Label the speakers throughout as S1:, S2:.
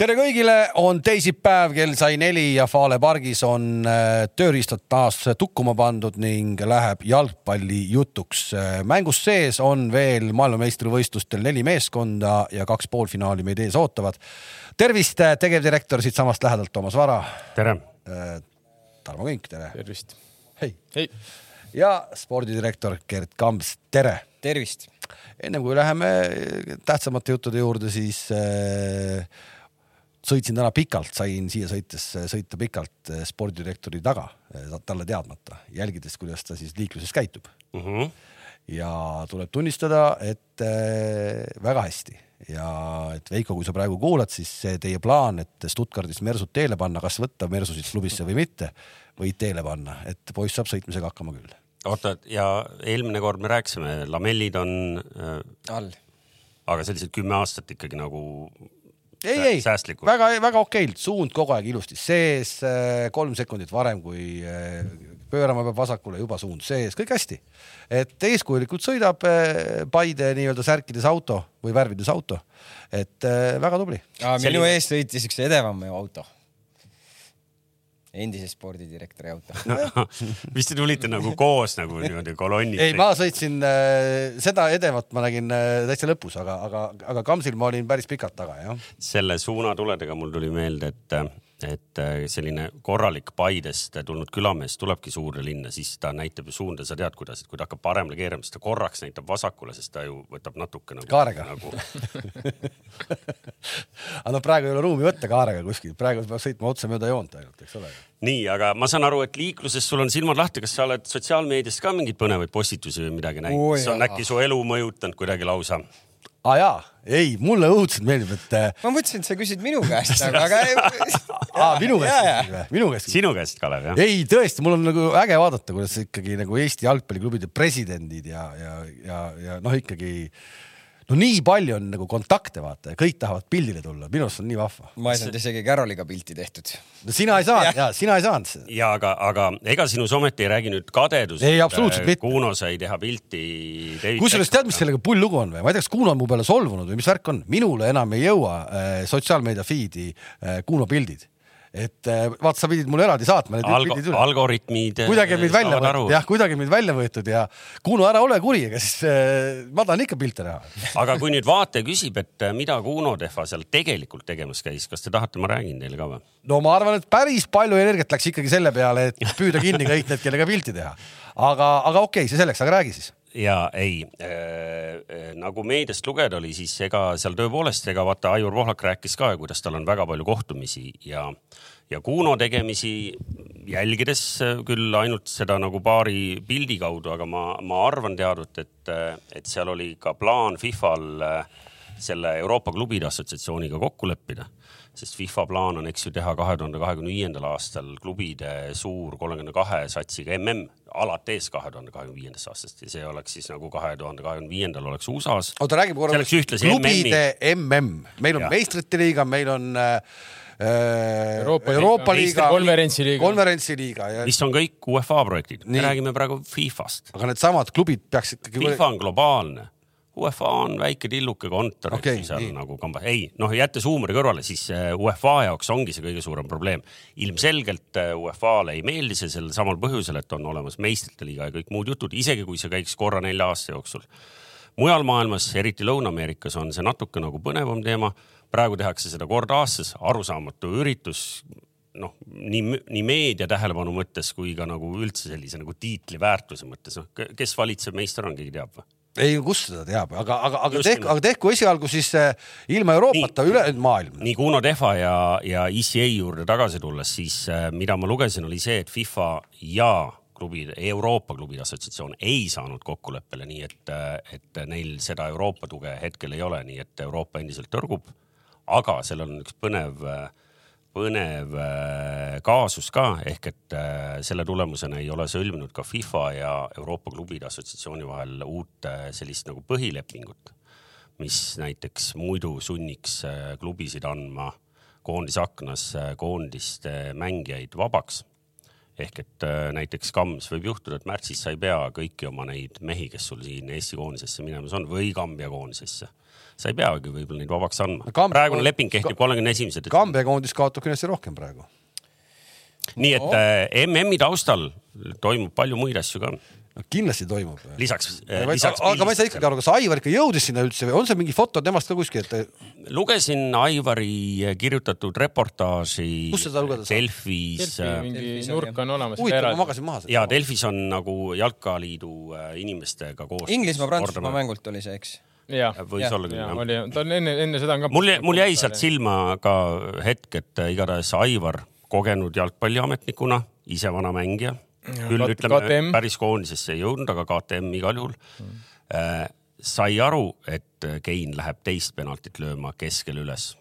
S1: tere kõigile, on teisipäev, kell sai neli ja Fale pargis on äh, tööriistad taas tukkuma pandud ning läheb jalgpalli jutuks. Äh, mängus sees on veel maailmameistrivõistlustel neli meeskonda ja kaks poolfinaali meid ees ootavad. tervist, äh, tegevdirektor siitsamast lähedalt, Toomas Vara.
S2: tere.
S1: Tarmo Kink, tere.
S3: tervist.
S1: hei,
S3: hei..
S1: ja spordidirektor Gerd Kamps, tere.
S3: tervist.
S1: ennem kui läheme tähtsamate juttude juurde, siis äh, sõitsin täna pikalt, sain siia sõites sõita pikalt eh, spordidirektori taga, eh, talle teadmata, jälgides, kuidas ta siis liikluses käitub
S2: mm. -hmm.
S1: ja tuleb tunnistada, et äh, väga hästi ja et Veiko, kui sa praegu kuulad, siis see teie plaan, et Stuttgardis Mersut teele panna, kas võtta Mersusid klubisse või mitte, võid teele panna, et poiss saab sõitmisega hakkama küll.
S2: oota, ja eelmine kord me rääkisime, lamellid on äh,
S3: all,
S2: aga sellised kümme aastat ikkagi nagu
S1: ei, ei, väga-väga okeilt, suund kogu aeg ilusti sees, äh, kolm sekundit varem, kui äh, pöörama peab vasakule, juba suund sees, kõik hästi. et eeskujulikult sõidab äh, Paide nii-öelda särkides auto või värvides auto, et väga tubli.
S3: minu Selline... ees sõitis üks edevam auto endise spordidirektori auto
S2: no,. vist te tulite nagu koos nagu niimoodi kolonnid?
S1: ei, ma sõitsin äh, seda edevat, ma nägin äh, täitsa lõpus, aga, aga, aga Kamsil ma olin päris pikalt taga, jah.
S2: selle suunatuledega mul tuli meelde, et et äh, selline korralik Paidest tulnud külamees tulebki suurde linna, siis ta näitab ju suunda, sa tead, kuidas, et kui ta hakkab paremale keerama, siis ta korraks näitab vasakule, sest ta ju võtab natuke nagu.
S1: kaarega
S2: nagu...
S1: aga noh, praegu ei ole ruumi võtta kaarega kuskil, praegu peab sõitma otse mööda joont ainult, eks ole.
S2: nii, aga ma saan aru, et liikluses sul on silmad lahti, kas sa oled sotsiaalmeedias ka mingeid põnevaid postitusi või midagi näinud, mis on äkki su elu mõjutanud kuidagi lausa?
S1: aa ah, jaa, ei, mulle õudselt meeldib, et. Äh,
S3: ma mõtlesin, et sa küsid minu käest, aga, aga.
S1: aa, minu käest, minu käest.
S2: sinu käest, Kalev, jah?
S1: ei, tõesti, mul on nagu äge vaadata, kuidas ikkagi nagu Eesti jalgpalliklubide presidendid ja, ja, ja, ja noh, ikkagi no nii palju on nagu kontakte, vaata ja kõik tahavad pildile tulla, minu arust on nii vahva.
S3: ma ei saanud isegi Caroliga pilti tehtud.
S1: no sina ei saanud ja sina ei saanud seda.
S2: ja aga, aga ega sinus ometi ei räägi nüüd kadedus.
S1: ei, absoluutselt mitte.
S2: Kuno sai teha pilti.
S1: kusjuures tead, mis sellega pull lugu on või? ma ei tea, kas Kuno on mu peale solvunud või mis värk on, minule enam ei jõua äh, sotsiaalmeedia feed'i äh, Kuno pildid et äh, vaata, sa pidid mulle eraldi saatma need
S2: Algo, pildid üle. algoritmid.
S1: kuidagi on meid välja võetud, jah, kuidagi meid välja võetud ja Kuno, ära ole kuri, ega siis äh, ma tahan ikka pilte näha.
S2: aga kui nüüd vaataja küsib, et äh, mida Kuno Tehva seal tegelikult tegemas käis, kas te tahate, ma räägin teile ka või?
S1: no ma arvan, et päris palju energiat läks ikkagi selle peale, et püüda kinni kõik need, kellega pilti teha. aga, aga okei okay,, see selleks, aga räägi siis
S2: ja ei äh,, nagu meediast lugeda oli, siis ega seal tõepoolest, ega vaata Aivar Pohlak rääkis ka, kuidas tal on väga palju kohtumisi ja, ja Kuno tegemisi jälgides küll ainult seda nagu paari pildi kaudu, aga ma, ma arvan teadvat, et, et seal oli ka plaan Fifal selle Euroopa Klubide Assotsiatsiooniga kokku leppida sest FIFA plaan on, eks ju, teha kahe tuhande kahekümne viiendal aastal klubide suur kolmekümne kahe satsiga mm alates kahe tuhande kahekümne viiendast aastast ja see oleks siis nagu kahe tuhande kahekümne viiendal oleks USA-s.
S1: oota, räägime korra. klubide mm, meil on meistrite liiga, meil on äh,
S3: äh Euroopa, Euroopa liiga, konverentsiliiga,
S1: konverentsiliiga
S2: ja. mis on kõik UEFA projektid, me räägime praegu Fifast.
S1: aga needsamad klubid peaks ikkagi.
S2: FIFA on globaalne UEFA on väike tilluke kontor okay,, seal nii. nagu kamba, ei noh, jättes huumori kõrvale, siis äh, UEFA jaoks ongi see kõige suurem probleem. ilmselgelt äh, UEFA-le ei meeldi see sel samal põhjusel, et on olemas meistrite liiga ja kõik muud jutud, isegi kui see käiks korra nelja aasta jooksul. mujal maailmas, eriti Lõuna-Ameerikas on see natuke nagu põnevam teema. praegu tehakse seda kord aastas, arusaamatu üritus noh, nii, nii meedia tähelepanu mõttes kui ka nagu üldse sellise nagu tiitli väärtuse mõttes, noh, kes valitseb meister on, keegi teab või?
S1: Ei, kust seda teab, aga, aga, aga tehku, aga tehku esialgu siis äh, ilma Euroopata ülejäänud maailm.
S2: nii Kuno Tehva ja, ja ECA juurde tagasi tulles, siis äh, mida ma lugesin, oli see, et FIFA ja klubid, Euroopa Klubide Assotsiatsioon ei saanud kokkuleppele, nii et, äh, et neil seda Euroopa tuge hetkel ei ole, nii et Euroopa endiselt tõrgub. aga sellel on üks põnev äh, põnev äh, kaasus ka, ehk et äh, selle tulemusena ei ole sõlminud ka FIFA ja Euroopa Klubide Assotsiatsiooni vahel uut äh, sellist nagu põhilepingut, mis näiteks muidu sunniks klubisid andma koondisaknas koondiste mängijaid vabaks. ehk et näiteks Kams võib juhtuda, et märtsis sa ei pea kõiki oma neid mehi, kes sul siin Eesti koondisesse minemas on või Kambja koondisesse. Sa ei peagi võib-olla neid vabaks andma no,. praegune leping kehtib kolmekümne esimese.
S1: Kambja koondis kaotab kindlasti rohkem praegu.
S2: nii et äh, MM-i taustal toimub palju muid asju ka
S1: no kindlasti toimub.
S2: lisaks
S1: äh,, lisaks. aga ma ei saa ikkagi aru, kas Aivar ikka jõudis sinna üldse või on seal mingi foto temast ka kuskil, et?
S2: lugesin Aivari kirjutatud reportaaži.
S1: kus seda lugeda
S2: saab? Delfis.
S3: mingi nurk on olemas.
S1: huvitav, ma magasin maha.
S2: ja Delfis on nagu jalkaliidu äh, inimestega koos.
S4: Inglismaa-Prantsusmaa mängult oli see, eks?
S3: Jah,
S2: võis olla küll
S3: oli, ta on enne, enne seda on ka.
S2: mul, mul jäi sealt silma ka hetk, et äh, igatahes Aivar kogenud jalgpalliametnikuna, ise vana mängija küll ütleme KTM. päris koondisesse ei jõudnud, aga KTM igal juhul mm. äh, sai aru, et Kein läheb teist penaltit lööma keskel üles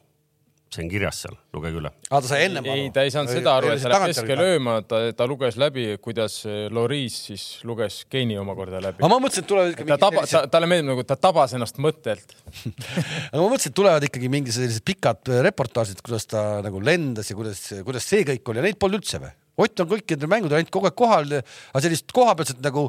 S2: see on kirjas seal, lugege üle.
S1: aa, ta sai ennem
S3: aru? ei, ta ei saanud seda aru, et ta läheb keskel lööma, ta, ta luges läbi, kuidas Loris siis luges Keini omakorda läbi.
S1: aga ma mõtlesin, et tulevad ikka
S3: ta taba, ta, talle meeldib nagu, ta tabas ennast mõttelt
S1: aga ma mõtlesin, et tulevad ikkagi mingi sellised pikad reportaažid, kuidas ta nagu lendas ja kuidas, kuidas see kõik oli ja neid polnud üldse või? Ott on kõikidel mängudel ainult kogu aeg kohal, aga sellist kohapealset nagu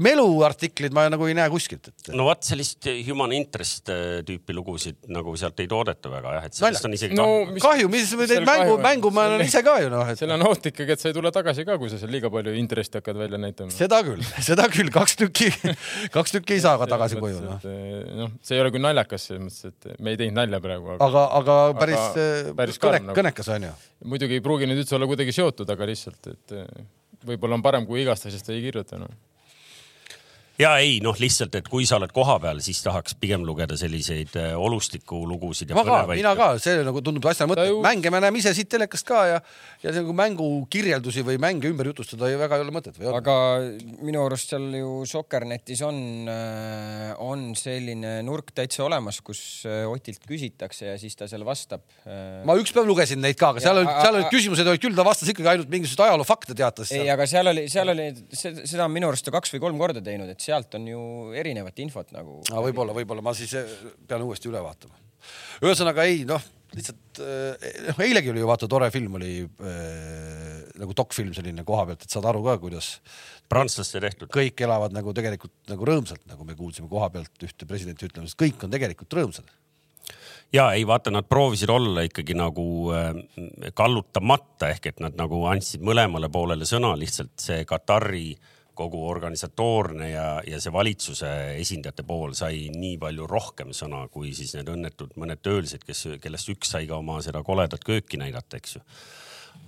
S1: meluartikleid ma nagu ei näe kuskilt et....
S2: no vot sellist human interest äh, tüüpi lugusid nagu sealt ei toodeta väga jah, et sellest on isegi
S1: no, kahju. kahju, mis neid mängu, mängu ma olen ise ka ju noh
S3: et.... seal on oht ikkagi, et sa ei tule tagasi ka, kui sa seal liiga palju interessi hakkad välja näitama.
S1: seda küll, seda küll, kaks tükki, kaks tükki ei saa ka tagasi koju noh.
S3: noh, see ei ole küll naljakas selles mõttes, et me ei teinud nalja praegu.
S1: aga, aga päris, päris kõnek, nagu. kõnekas on ju.
S3: muidugi ei pruugi nüüd üldse olla kuidagi seotud, aga lihtsalt, et võib-olla on parem, kui igast asjast ei kirjuta noh
S2: ja ei noh, lihtsalt, et kui sa oled kohapeal, siis tahaks pigem lugeda selliseid äh, olustikulugusid.
S1: ma ka, mina ka, see nagu tundub asja mõte ju..., mänge me näeme ise siit telekast ka ja, ja see nagu mängukirjeldusi või mänge ümber jutustada ju väga ei ole mõtet.
S4: aga minu arust seal ju Soccernetis on, äh, on selline nurk täitsa olemas, kus äh, Otilt küsitakse ja siis ta seal vastab.
S1: ma üks päev lugesin neid ka, aga seal olid, seal olid küsimused olid küll, ta vastas ikkagi ainult mingisuguseid ajaloofakte teatas.
S4: ei, aga seal oli, seal oli, seda on minu arust ta kaks või kolm korda teinud, et sealt on ju erinevat infot nagu.
S1: võib-olla, võib-olla ma siis eh, pean uuesti üle vaatama. ühesõnaga ei noh, lihtsalt noh, eilegi oli ju vaata tore film oli äh, nagu dokfilm selline koha pealt, et saad aru ka, kuidas
S2: prantslaste tehtud.
S1: kõik elavad nagu tegelikult nagu rõõmsalt, nagu me kuulsime koha pealt ühte presidenti ütlemas, kõik on tegelikult rõõmsad
S2: ja ei vaata, nad proovisid olla ikkagi nagu äh, kallutamata ehk et nad nagu andsid mõlemale poolele sõna, lihtsalt see Katari äh, kogu organisatoorne ja, ja see valitsuse esindajate pool sai nii palju rohkem sõna, kui siis need õnnetud mõned töölised, kes, kellest üks sai ka oma seda koledat kööki näidata, eks ju.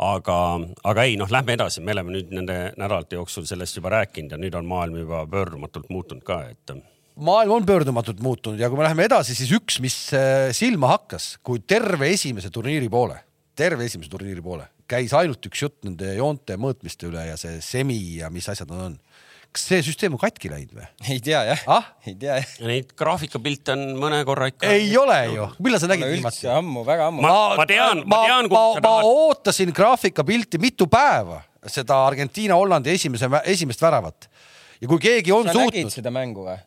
S2: aga, aga ei noh, lähme edasi, me oleme nüüd nende nädalate jooksul sellest juba rääkinud ja nüüd on maailm juba pöördumatult muutunud ka, et
S1: maailm on pöördumatult muutunud ja kui me läheme edasi, siis üks, mis äh, silma hakkas, kui terve esimese turniiri poole, terve esimese turniiri poole käis ainult üks jutt nende joonte mõõtmiste üle ja see semi ja mis asjad nad on. kas see süsteem on katki läinud või?
S4: ei tea jah
S1: ah?,
S4: ei tea jah.
S2: Neid graafikapilte on mõne korra ikka.
S1: ei ole ju, millal sa nägid
S4: viimati? ammu, väga ammu.
S2: ma, ma tean, ma tean,
S1: sa tahad. ma ootasin graafikapilti mitu päeva, seda Argentiina-Hollandi esimese, esimest väravat ja kui keegi on
S4: sa
S1: suutnud.
S4: seda mängu või?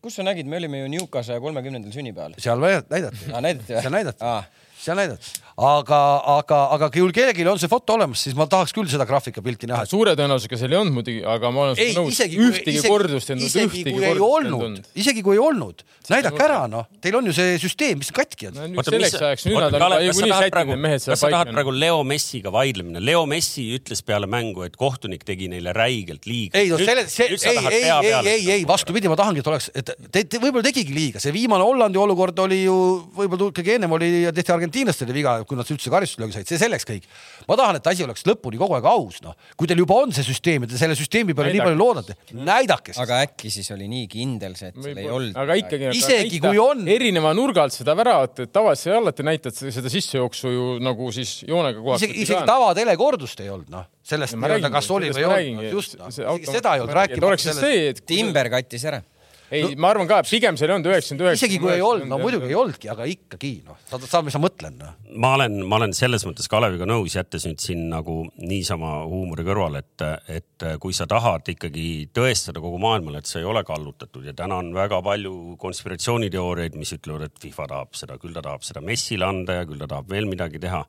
S4: kus sa nägid, me olime ju Newca saja kolmekümnendal sünnipäeval.
S1: seal näidati.
S4: näidati või?
S1: seal näidati seal näidati, aga, aga, aga kui kellelgi on see foto olemas, siis ma tahaks küll seda graafikapilti näha.
S3: suure tõenäosusega seal ei olnud muidugi, aga ma olen nõus, ühtegi kordust ei
S1: olnud, ühtegi kordust ei olnud. isegi kui ei olnud, näidake ära, noh, teil on ju see süsteem, mis katki on.
S3: selleks ajaks, nüüd nad on niikuinii sättinud mehed
S2: seal paika. kas sa tahad praegu Leo Messiga vaidlemine? Leo Messi ütles peale mängu, et kohtunik tegi neile räigelt liiga.
S1: ei no selle, see, ei, ei, ei, ei, ei, vastupidi, ma tahangi, et oleks, et te, te võib-olla tegigi liiga, see viimane Hollandi olukord oli ju võib-olla ikkagi ennem oli, tehti argentiinlastele viga, kui nad üldse karistuslöögi said, see selleks kõik. ma tahan, et asi oleks lõpuni kogu aeg aus, noh. kui teil juba on see süsteem ja te selle süsteemi peale nii palju loodate, näidake
S4: siis. aga äkki siis oli nii kindel see, et seal ei olnud.
S3: aga ikkagi.
S1: isegi kui on.
S3: erineva nurga alt seda väravat, et tavaliselt sa alati näitad seda sissejooksu ju nagu siis joonega kohast.
S1: isegi, isegi tavatelekordust ei olnud, noh sellest nii-öelda, kas oli või ei olnud, just, isegi seda ei olnud
S3: rääkimata sellest.
S4: Timber kattis ära
S3: ei no,, ma arvan ka, pigem seal ei olnud üheksakümmend üheksa.
S1: isegi kui ei olnud, no muidugi ei olnudki, aga ikkagi noh, saad, saad, mis ma mõtlen no..
S2: ma olen, ma olen selles mõttes Kaleviga nõus, jättes nüüd siin nagu niisama huumori kõrvale, et, et kui sa tahad ikkagi tõestada kogu maailmale, et sa ei ole kallutatud ja täna on väga palju konspiratsiooniteooriaid, mis ütlevad, et FIFA tahab seda, küll ta tahab seda Messile anda ja küll ta tahab veel midagi teha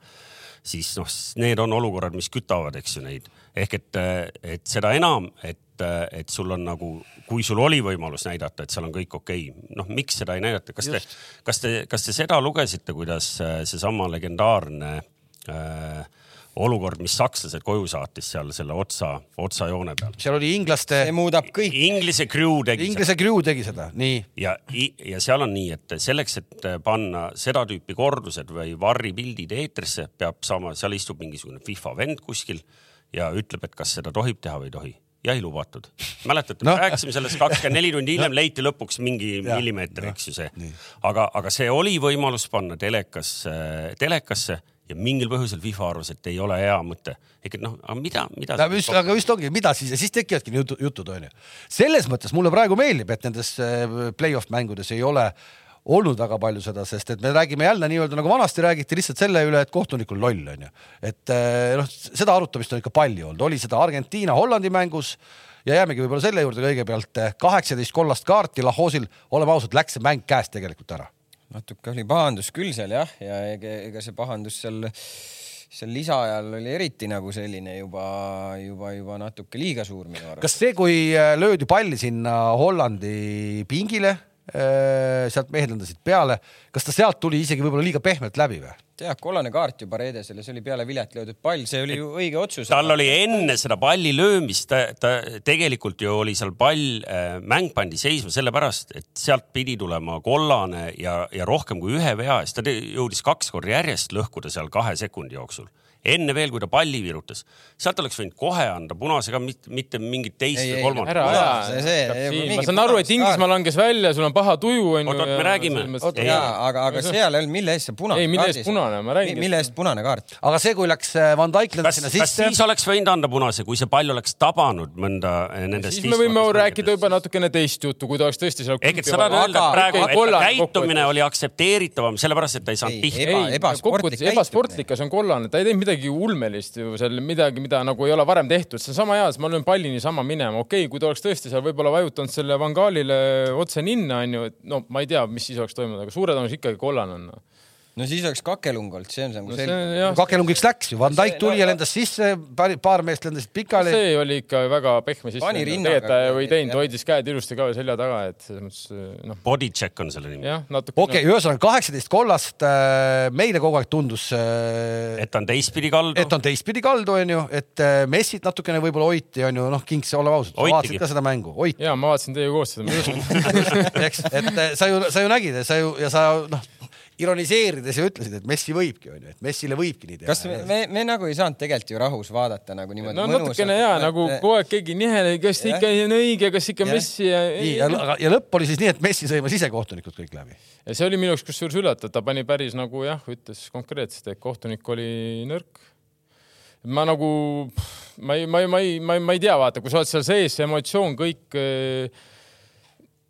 S2: siis noh, need on olukorrad, mis kütavad, eks ju neid ehk et, et seda enam, et, et sul on nagu, kui sul oli võimalus näidata, et seal on kõik okei okay., noh, miks seda ei näidata, kas Just. te, kas te, kas te seda lugesite, kuidas seesama legendaarne äh, olukord, mis sakslased koju saatis seal selle otsa, otsajoone peal.
S1: seal oli inglaste.
S4: see muudab kõik.
S2: Inglise crew tegi.
S1: Inglise crew tegi seda, nii.
S2: ja, ja seal on nii, et selleks, et panna seda tüüpi kordused või varripildid eetrisse, peab saama, seal istub mingisugune FIFA vend kuskil ja ütleb, et kas seda tohib teha või ei tohi ja ei lubatud. mäletate no., rääkisime sellest kakskümmend neli tundi hiljem leiti lõpuks mingi ja, millimeeter, eks ju see. aga, aga see oli võimalus panna telekas, telekasse ja mingil põhjusel FIFA arvas, et ei ole hea mõte. et noh, aga mida, mida.
S1: just, aga just ongi, mida siis ja siis tekivadki jutud, jutud onju. selles mõttes mulle praegu meeldib, et nendes äh, play-off mängudes ei ole olnud väga palju seda, sest et me räägime jälle nii-öelda nagu vanasti räägiti lihtsalt selle üle, et kohtunik on loll, onju. et äh, noh, seda arutamist on ikka palju olnud, oli seda Argentiina-Hollandi mängus ja jäämegi võib-olla selle juurde kõigepealt äh, kaheksateist kollast kaarti Lahosil, oleme ausad, läks see mäng käest tegelikult ära
S4: natuke oli pahandus küll seal jah, ja ega, see pahandus seal, seal lisaajal oli eriti nagu selline juba, juba, juba natuke liiga suur minu arvates.
S1: kas see, kui äh, löödi palli sinna Hollandi pingile, sealt mehed lendasid peale, kas ta sealt tuli isegi võib-olla liiga pehmelt läbi või?
S4: jah, kollane kaart ju Paredesele, see oli peale vilet löödud pall, see oli ju õige otsus.
S2: tal oli enne seda palli löömist, ta, ta tegelikult ju oli seal pall äh,, mäng pandi seisma sellepärast, et sealt pidi tulema kollane ja, ja rohkem kui ühe vea eest, ta jõudis kaks korda järjest lõhkuda seal kahe sekundi jooksul enne veel, kui ta palli virutas. sealt oleks võinud kohe anda punase ka, mitte, mitte mingit teist või kolmandat.
S3: ära aja. ma saan aru, et Inglismaa langes välja, sul on paha tuju
S2: onju. oot, oot, me räägime.
S4: aga, aga seal ei olnud, mille eest see punane.
S3: ei, mille eest punane, ma räägin.
S4: mille eest punane kaart?
S1: aga see, kui läks äh, Van Dijk lendas sinna
S2: sisse. siis oleks võinud anda punase, kui see pall oleks tabanud mõnda äh, nendest.
S3: siis me võime rääkida juba natukene teist juttu, kui ta oleks tõesti seal.
S2: ehk et sa tahad öelda, et praegu, et käitumine oli aktsepteeritavam, sellepärast et ta ei saanud
S3: pihta. ebasportlik ja see on kollane, ta ei teinud midagi ulmelist sellist ju seal midagi, mida nagu ei ole varem tehtud, see on sama hea, ma löön palli niisama minema, okei okay,, kui ta oleks tõesti seal võib-olla vajutanud selle Van Gaalile otse ninna, onju, et no ma ei tea, mis siis oleks toimunud, aga suure tõenäosusega ikkagi kollane on no
S4: no siis oleks kakelung olnud, see on nagu no selge.
S1: kakelungiks läks ju, Van Dijk tuli no, ja lendas sisse, paar meest lendasid pikali.
S3: see oli ikka väga pehme sisse. tegelikult ta ju ei teinud, hoidis käed ilusti ka selja taga, et selles mõttes noh.
S2: Body check on selle nimi.
S3: jah, natuke.
S1: okei okay, no., ühesõnaga kaheksateist kollast äh, meile kogu aeg tundus
S2: äh,. et ta on teistpidi kaldu.
S1: et on teistpidi kaldu, onju, et äh, Messit natukene võib-olla hoiti, onju, noh, Kings, oleme ausad, sa vaatasid ka seda mängu, hoiti.
S3: ja ma vaatasin teiega koos seda
S1: mängu eks, et äh, sa ju, sa ju nägid, sa ju ja sa noh ironiseerides ju ütlesid, et Messi võibki, onju, et Messile võibki nii teha.
S4: kas me, me, me nagu ei saanud tegelikult ju rahus vaadata nagu niimoodi
S3: no natukene jaa, nagu kogu aeg keegi nihele, kas ja. ikka on õige, kas ikka ja. Messi ja.
S1: nii, ja, ja lõpp oli siis nii, et Messi sõimas ise kohtunikud kõik läbi.
S3: ja see oli minu jaoks kusjuures üllatav, ta pani päris nagu jah, ütles konkreetselt, et kohtunik oli nõrk ma nagu, ma ei, ma ei, ma ei, ma ei, ma ei tea, vaata, kui sa oled seal sees, see emotsioon kõik äh,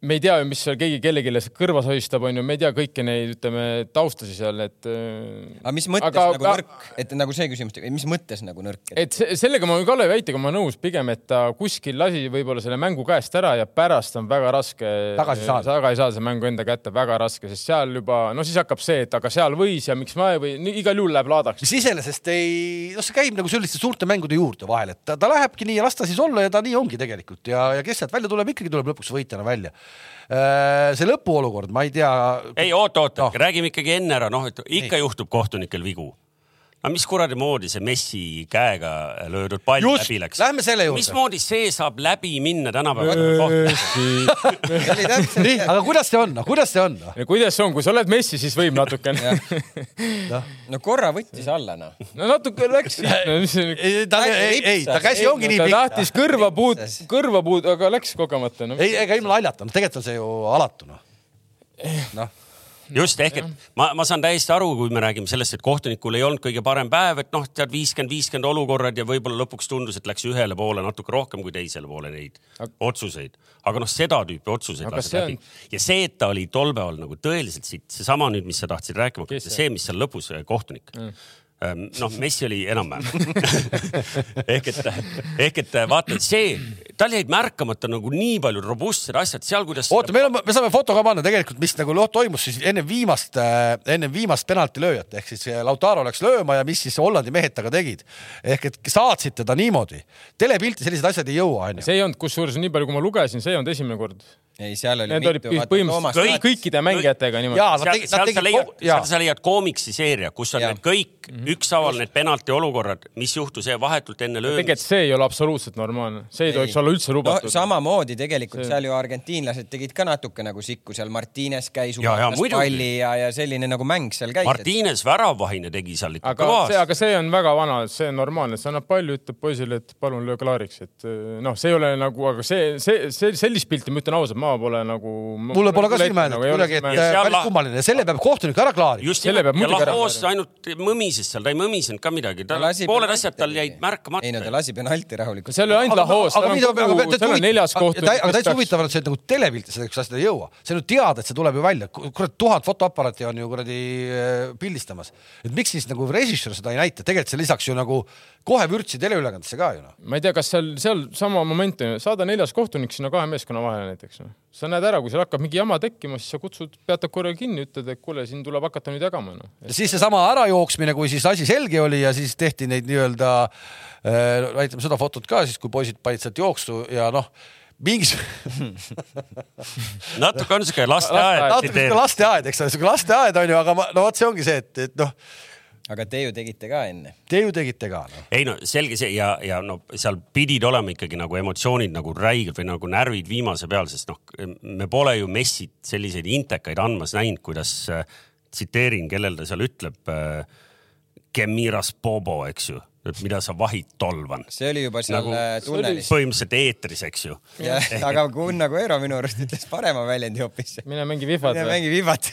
S3: me ei tea ju, mis seal keegi kellelegi kõrvas hoistab, onju, me ei tea kõiki neid, ütleme, taustasid seal, et.
S4: Äh, aga mis mõttes aga, nagu nõrk, et nagu see küsimus, mis mõttes nagu nõrk?
S3: et sellega ma olen Kalevi väitega ma nõus, pigem, et ta kuskil lasi võib-olla selle mängu käest ära ja pärast on väga raske.
S1: tagasi saada.
S3: tagasi saada see mängu enda kätte, väga raske, sest seal juba, no siis hakkab see, et aga seal võis ja miks ma ei või, igal juhul läheb laadaks.
S1: mis iseenesest ei, noh, see käib nagu selliste suurte mängude juurde vahel, et ta, ta lähebki nii ja las ta siis olla ja ta nii ongi tegelikult ja, ja kes sealt välja tuleb, ikkagi tuleb lõpuks võitjana välja see lõpuolukord, ma ei tea.
S2: ei, oota, oota no., räägime ikkagi enne ära, noh, et ikka Nii. juhtub kohtunikel vigu no mis kuradi moodi see Messi käega löödud pall Just, läbi läks?
S1: Lähme selle juurde.
S2: mismoodi see saab läbi minna tänapäeval
S1: nii, aga kuidas see on, noh, kuidas see on no??
S3: kuidas see on, kui sa oled Messi, siis võib natukene
S4: no. no korra võttis alla, noh.
S3: no natuke läks no,.
S1: ei, ei, ta käsi ongi nii
S3: pikk. ta tahtis kõrva puud, kõrva puud, aga läks kogemata no..
S1: ei, ega ilma naljata, no tegelikult on see ju alatu, noh.
S2: noh just ehk, et ma, ma saan täiesti aru, kui me räägime sellest, et kohtunikul ei olnud kõige parem päev, et noh, tead viiskümmend, viiskümmend olukorrad ja võib-olla lõpuks tundus, et läks ühele poole natuke rohkem kui teisele poole neid aga... otsuseid. aga noh, seda tüüpi otsuseid laseb läbi. on... ja see, et ta oli tol päeval nagu tõeliselt sitt, seesama nüüd, mis sa tahtsid rääkima hakata, see, mis seal lõpus äh, kohtunik. Mm noh, Messi oli enam-vähem ehk et, ehk et vaata, see tal jäid märkamata nagu nii palju robustsed asjad seal, kuidas.
S1: oota, meil on, me saame foto ka panna tegelikult, mis nagu toimus siis enne viimast, enne viimast penaltilööjat ehk siis eh, Lautaro läks lööma ja mis siis Hollandi mehed temaga tegid. ehk et saatsid teda niimoodi. telepilti sellised asjad ei jõua, onju.
S3: see ei olnud, kusjuures nii palju, kui ma lugesin, see ei olnud esimene kord.
S4: ei, seal oli
S3: Need olid
S4: mitu,
S3: põhimõtteliselt
S4: Toomas
S2: kõik-
S3: kõikide mängijatega niimoodi.
S1: Jaa, nad
S2: seal,
S1: tegid-
S2: seal
S1: nad
S2: sa leiad
S1: ko-, jaa.
S2: seal sa leiad koomiksi seeria, kus on
S4: Jah.
S2: need kõik ükshaaval need penalti olukorrad, mis juhtus vahetult enne
S3: tegelikult
S2: löömist.
S3: see ei ole absoluutselt normaalne, see ei tohiks olla üldse
S4: no
S3: lubatud.
S4: samamoodi tegelikult
S3: See-
S4: seal ju argentiinlased tegid ka natuke nagu sikku, seal Martines käis,
S2: Ja, ja,
S4: umatas palli ja, ja selline nagu mäng seal käis.
S2: Martines väravahine tegi seal ikka
S3: aga see,
S2: kõvasti.
S3: aga see on väga vana, see on normaalne, see annab palju, ütleb poisile, et palun löö klaariks, et eh, noh, see ei ole nagu, aga see, see, see sellist pilti, ma ütlen ausalt, ma pole nagu.
S1: mulle pole ka silma jäänud kuidagi, et päris kummaline selle peab kohtunik ära klaarima.
S2: just
S3: Selle peab
S2: ja Lahoos ainult mõmises seal, ta ei mõmisenud ka midagi, ta pooled asjad tal jäid märkamata.
S4: ei no ta lasi penalti rahulikult.
S3: seal ole ainult Lahoos, seal on kogu, seal on neljas kohtunik.
S1: aga täitsa huvitav on, et see nagu telepilti selleks asjad ei jõua, see on ju teada, et see tuleb ju välja, kurat tuhat fotoaparaati on ju kuradi eh, pildistamas, et miks siis nagu režissöör seda ei näita, tegelikult see lisaks ju nagu kohe vürtsi teleülekandesse ka ju noh.
S3: ma ei tea, kas seal, seal sama moment, saada neljas kohtunik sinna kahe meeskonna vahele näiteks. Sa näed ära, kui seal hakkab mingi jama tekkima, siis sa kutsud, peatad korra kinni, ütled, et kuule, siin tuleb hakata nüüd jagama no..
S1: ja siis seesama ärajooksmine, kui siis asi selge oli ja siis tehti neid nii-öelda äh,, näitame seda fotot ka siis, kui poisid panid sealt jooksu ja noh, mingis
S2: natuke on siuke lasteaed
S1: natuke sihuke lasteaed, eks ole, sihuke lasteaed on ju, aga ma, no vot, see ongi see, et, et noh,
S4: aga te ju tegite ka enne.
S1: te ju tegite ka noh.
S2: ei no selge see ja, ja no seal pidid olema ikkagi nagu emotsioonid nagu räiged või nagu närvid viimase peal, sest noh, me pole ju Messit selliseid intekaid andmas näinud, kuidas äh, tsiteerin, kellel ta seal ütleb äh,. Kemiras Bobo, eks ju, et mida sa vahid tolvan.
S4: see oli juba seal
S2: Nagu-
S4: nagu, tunnelis.
S2: põhimõtteliselt eetris, eks ju.
S4: aga Gunnar Koero minu arust ütles parema väljendi hoopis.
S3: mine mängi Fifat
S4: mine mängi vivat.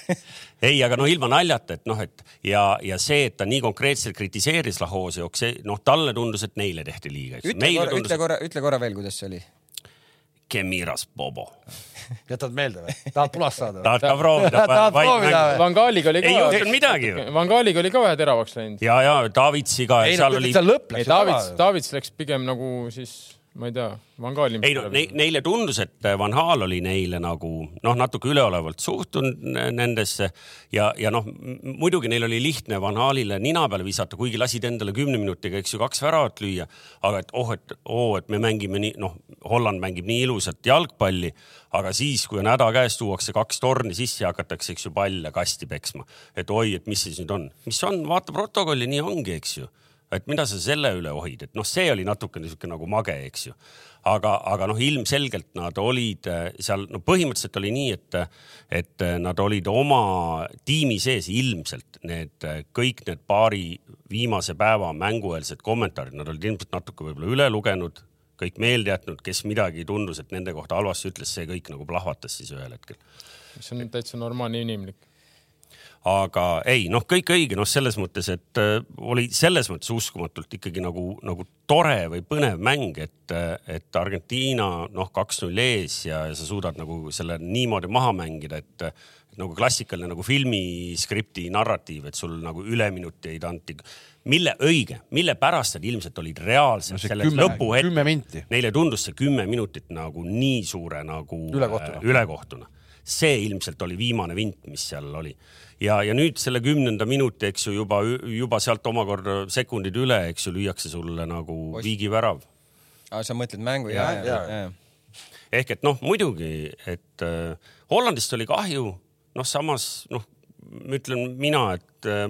S2: ei, aga no ilma naljata, et noh, et ja, ja see, et ta nii konkreetselt kritiseeris Lahoosi, noh, talle tundus, et neile tehti liiga,
S4: ütle korra,
S2: tundus
S4: ütle, korra, ütle korra veel, kuidas see oli.
S2: Kemiras Bobo.
S1: jätad meelde või? tahad punast saada või?
S2: tahad ka proovida?
S1: Tahad proovida või?
S3: Van Gaaliga oli ka.
S2: ei juhtunud midagi ju.
S3: Van Gaaliga oli ka vähe teravaks läinud.
S2: ja, ja Davidsi ka,
S1: ei no
S2: seal oli,
S1: lõpp läks ju
S3: Davids. Davids läks pigem nagu siis, ma ei tea, Van Gaali.
S2: ei no ne, neile tundus, et Van Hal oli neile nagu noh, natuke üleolevalt suhtunud nendesse ja, ja noh, muidugi neil oli lihtne Van Halile nina peale visata, kuigi lasid endale kümne minutiga, eks ju, kaks väravat lüüa. aga et oh, et oo, et me mängime nii, noh, Holland mängib nii ilusat jalgpalli, aga siis, kui on häda käes, tuuakse kaks torni sisse ja hakatakse, eks ju, palle kasti peksma. et oi, et mis siis nüüd on, mis on, vaata protokolli, nii ongi, eks ju et mida sa selle üle ohid, et noh, see oli natuke niisugune nagu mage, eks ju. aga, aga noh, ilmselgelt nad olid äh, seal, no põhimõtteliselt oli nii, et, et äh, nad olid oma tiimi sees ilmselt need äh, kõik need paari viimase päeva mängueelsed kommentaarid, nad olid ilmselt natuke võib-olla üle lugenud, kõik meelde jätnud, kes midagi tundus, et nende kohta halvasti ütles, see kõik nagu plahvatas siis ühel hetkel
S3: mis on täitsa normaalne inimlik.
S2: Aga ei noh, kõik õige, noh, selles mõttes, et äh, oli selles mõttes uskumatult ikkagi nagu, nagu tore või põnev mäng, et, et Argentiina noh, kaks-null ees ja, ja sa suudad nagu selle niimoodi maha mängida, et nagu klassikaline nagu filmiskripti narratiiv, et sul nagu üleminuteid anti. mille õige, mille pärast nad ilmselt olid reaalselt
S1: see
S2: selles
S1: kümme-
S2: lõpuhetk
S1: kümme minti.
S2: Neile tundus see kümme minutit nagu nii suure nagu
S1: Ülekohtuna.
S2: äh, ülekohtuna. See ilmselt oli viimane vint, mis seal oli ja, ja nüüd selle kümnenda minuti, eks ju juba, juba sealt omakorda sekundid üle, eks ju, lüüakse sulle nagu viigivärav.
S4: aga sa mõtled mängu ja,
S1: Jah,
S4: ja,
S1: jah.
S4: ja.,
S2: ehk et noh, muidugi, et äh, Hollandist oli kahju, noh, samas noh, ütlen mina, et äh,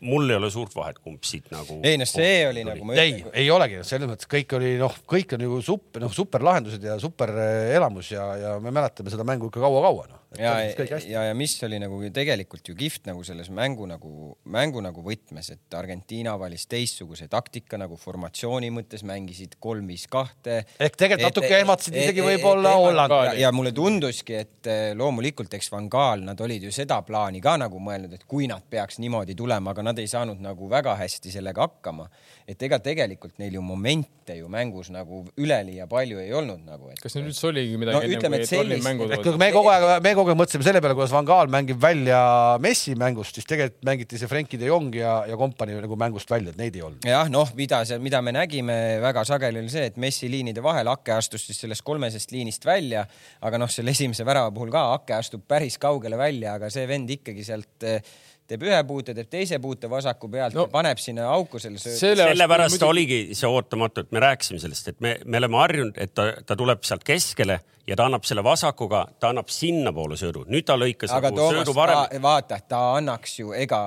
S2: mul ei ole suurt vahet, kumb siit nagu.
S4: ei noh, see oli nagu ma
S1: ei, ei olegi, selles mõttes kõik oli noh, kõik on ju super, noh, superlahendused ja super elamus ja, ja me mäletame seda mängu ikka kaua-kaua noh.
S4: ja, ja, ja mis oli nagu tegelikult ju kihvt nagu selles mängu nagu, mängu nagu võtmes, et Argentiina valis teistsuguse taktika nagu formatsiooni mõttes, mängisid kolm-viis-kahte.
S1: Ehk tegelikult natuke ehmatasid isegi võib-olla Holland.
S4: ja, mulle tunduski, et loomulikult, eks Van Gaal, nad olid ju seda plaani ka nagu mõelnud, et kui nad peaks peaks niimoodi tulema, aga nad ei saanud nagu väga hästi sellega hakkama. et ega tegelikult neil ju momente ju mängus nagu üleliia palju ei olnud nagu.
S3: kas neil üldse oligi midagi
S4: No ütleme, et sellist-
S3: sellist...
S1: me kogu aeg, me kogu aeg mõtlesime selle peale, kuidas Van Gaal mängib välja Messi mängust, siis tegelikult mängiti see Frenkie de Jong ja, ja kompanii nagu mängust välja, et neid ei olnud.
S4: jah, noh, mida seal, mida me nägime väga sageli oli see, et Messi liinide vahel Ake astus siis sellest kolmesest liinist välja, aga noh, selle esimese värava puhul ka Ake astub päris kaugele välja, aga see vend ikkagi sealt eh, teeb ühe puute, teeb teise puute vasaku pealt
S3: No.
S4: no, ja paneb sinna auku selle söödu.
S3: Selle-
S2: sellepärast
S3: muidugi-
S2: oligi see ootamatu, et me rääkisime sellest, et me, me oleme harjunud, et ta, ta tuleb sealt keskele ja ta annab selle vasakuga, ta annab sinnapoole söödu. nüüd ta lõikas
S4: aga
S2: nagu
S4: Toomas,
S2: söödu varem.
S4: vaata, ta annaks ju, ega,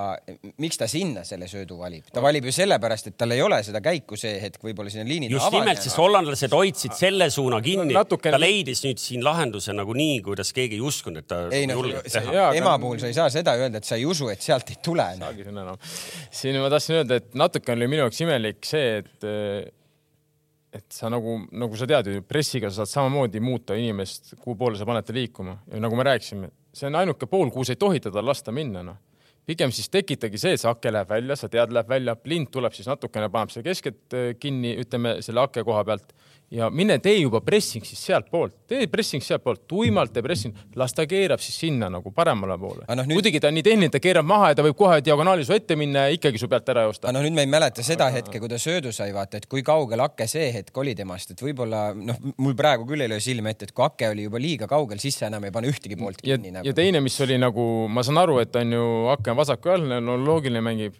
S4: miks ta sinna selle söödu valib? ta valib ju sellepärast, et tal ei ole seda käiku see hetk võib-olla sinna liinide
S2: just nimelt, sest hollandlased hoidsid selle suuna kinni.
S3: Natukene-
S2: ta leidis nüüd siin lahenduse nagu nii, kuidas keegi ei uskunud, et ta
S4: ei noh,
S2: julgeb
S4: see
S2: teha.
S4: Ema puhul sa ei saa seda öelda, et sa ei usu, et sealt ei tule
S3: saagi sõna enam. siin ma tahtsin öelda, et natuke oli minu jaoks imelik see, et et sa nagu, nagu sa tead ju, pressiga sa saad samamoodi muuta inimest, kuhu poole sa paned ta liikuma ja nagu me rääkisime, see on ainuke pool, kuhu sa ei tohi teda lasta minna, noh. pigem siis tekitagi see, et see ake läheb välja, sa tead, läheb välja, blind tuleb siis natukene, paneb selle keskelt eh, kinni, ütleme selle ake koha pealt ja mine tee juba pressing siis sealtpoolt, tee pressing sealtpoolt, tuimalt tee pressing, las ta keerab siis sinna nagu paremale poole
S4: Aga
S3: no,.
S4: nüüd-
S3: muidugi ta on nii tehniline, ta keerab maha ja ta võib kohe diagonaali su ette minna ja ikkagi su pealt ära joosta
S4: aga. noh, nüüd me ei mäleta seda hetke, kui ta söödu sai, vaata, et kui kaugel Ake see hetk oli temast, et võib-olla noh, mul praegu küll ei löö silme ette, et kui Ake oli juba liiga kaugel, siis sa enam ei pane ühtegi poolt
S3: ja
S4: kinni,
S3: ja
S4: nagu.
S3: teine, mis oli nagu, ma saan aru, et on ju Ake on vasaku all, no loogiline mängib.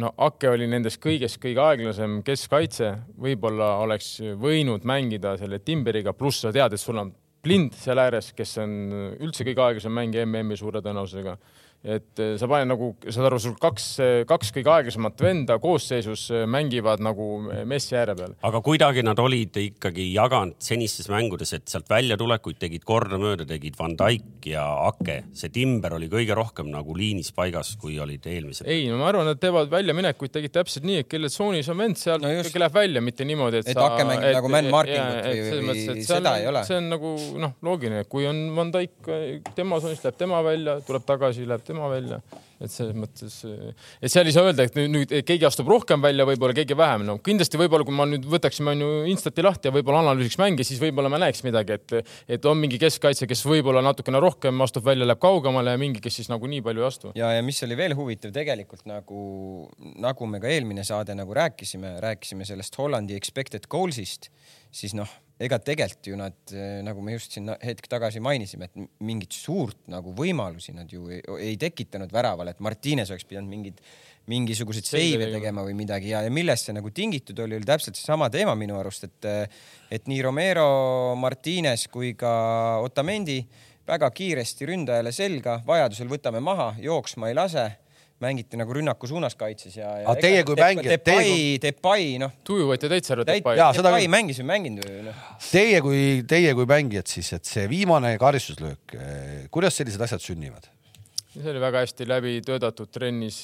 S3: No Ake oli nendest kõigest kõige aeglasem keskkaitse, võib-olla oleks võinud mängida selle Timberiga, pluss sa tead, et sul on blind seal ääres, kes on üldse kõige aeglasem mängija MM-i suure tõenäosusega. Et eh, sa paned nagu, saad aru, sul kaks, kaks kõige aeglasemat venda koosseisus eh, mängivad nagu messi ääre peal.
S2: aga kuidagi nad olid ikkagi jaganud senistes mängudes, et sealt väljatulekuid tegid kordamööda, tegid Van Dijk ja Ake. see Timber oli kõige rohkem nagu liinis paigas, kui olid eelmised.
S3: ei, no ma arvan, nad teevad väljaminekuid, tegid täpselt nii, et kelle tsoonis on vend, seal no just. läheb välja, mitte niimoodi, et,
S4: et
S3: sa.
S4: Ake mängib nagu man markingut või, või, või seda ei ole.
S3: see on nagu noh, loogiline, kui on Van Dijk tema tsoonist, läheb tema välja, tuleb tagasi, läheb tema välja et selles mõttes, et seal ei saa öelda, et nüüd, keegi astub rohkem välja, võib-olla keegi vähem, no kindlasti võib-olla, kui ma nüüd võtaksime on ju Instati lahti ja võib-olla analüüsiks mänge, siis võib-olla me näeks midagi, et, et on mingi keskkaitse, kes võib-olla natukene rohkem astub välja, läheb kaugemale ja mingi, kes siis nagu nii palju ei astu.
S4: ja, ja mis oli veel huvitav tegelikult nagu, nagu me ka eelmine saade nagu rääkisime, rääkisime sellest Hollandi expected goals'ist, siis noh ega tegelikult ju nad, nagu me just siin hetk tagasi mainisime, et mingit suurt nagu võimalusi nad ju ei, ei tekitanud väraval, et Martines oleks pidanud mingid, mingisuguseid seive tegema või midagi. Ja, ja millest see nagu tingitud oli, oli täpselt seesama teema minu arust, et, et nii Romero, Martines kui ka Otamendi väga kiiresti ründajale selga, vajadusel võtame maha, jooksma ei lase mängiti nagu rünnaku suunas kaitses ja, ja.
S1: aga teie kui mängijad.
S4: Depay, Depay, noh.
S3: tuju võeti täitsa ära.
S4: Depay, Depay mängis või mänginud või noh.
S1: Teie kui, teie kui mängijad siis, et see viimane karistuslöök, kuidas sellised asjad sünnivad?
S3: See oli väga hästi läbi töötatud trennis.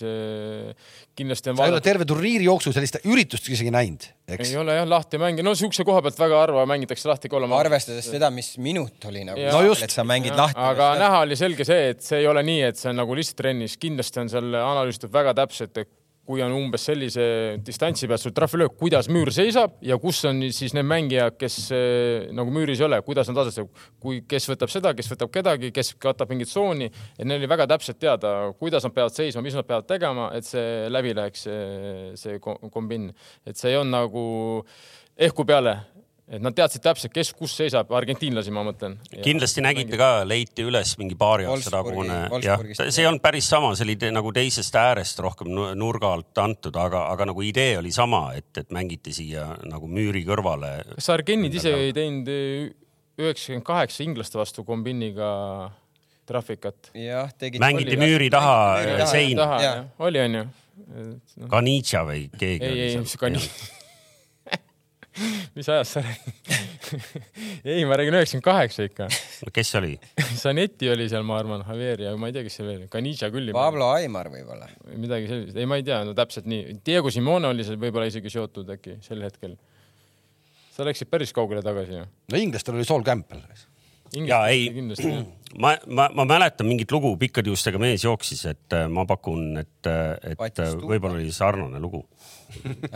S3: kindlasti on.
S1: sa ei ole terve turniiri jooksul sellist üritust isegi näinud, eks?
S3: ei ole jah lahti mänginud, no siukse koha pealt väga harva mängitakse lahti kolm.
S4: arvestades seda, mis minut oli nagu, no just, et sa mängid ja, lahti.
S3: aga näha oli selge see, et see ei ole nii, et see on nagu lihtsalt trennis, kindlasti on seal analüüsitud väga täpselt, et kui on umbes sellise distantsi pealt sul trahvilöök, kuidas müür seisab ja kus on siis need mängijad, kes nagu müüris ei ole, kuidas nad asetuvad, kui, kes võtab seda, kes võtab kedagi, kes katab mingit tsooni, et neil oli väga täpselt teada, kuidas nad peavad seisma, mis nad peavad tegema, et see läbi läheks, see, kombin, et see olnud nagu ehku peale et nad teadsid täpselt, kes kus seisab, argentiinlasi ma mõtlen.
S2: kindlasti nägite ka, leiti üles mingi paari aasta tagune, jah, see ei olnud päris sama, see oli te, nagu teisest äärest rohkem nurga alt antud, aga, aga nagu idee oli sama, et, et mängiti siia nagu müüri kõrvale.
S3: kas Argenid ise ei teinud üheksakümmend kaheksa inglaste vastu kombiniga trahvikat?
S4: jah, tegid.
S2: mängiti müüri taha, taha sein.
S3: oli, onju.
S2: Kanitša või keegi?
S3: ei, ei, mis Kanitša mis ajast sa räägid ei, ma räägin üheksakümmend kaheksa ikka.
S2: kes oli
S3: Zanetti oli seal, ma arvan, Javier ja ma ei tea, kes seal veel, Kanitša küll.
S4: Pablo Aimar võib-olla.
S3: midagi sellist, ei, ma ei tea, no täpselt nii. Diego Simone oli seal võib-olla isegi seotud äkki sel hetkel. sa läksid päris kaugele tagasi ju.
S1: no inglastel oli Saul Campbell.
S2: ja ei, ma, ma, ma mäletan mingit lugu, pikkade juustega mees jooksis, et ma pakun, et et, et võib-olla oli sarnane lugu.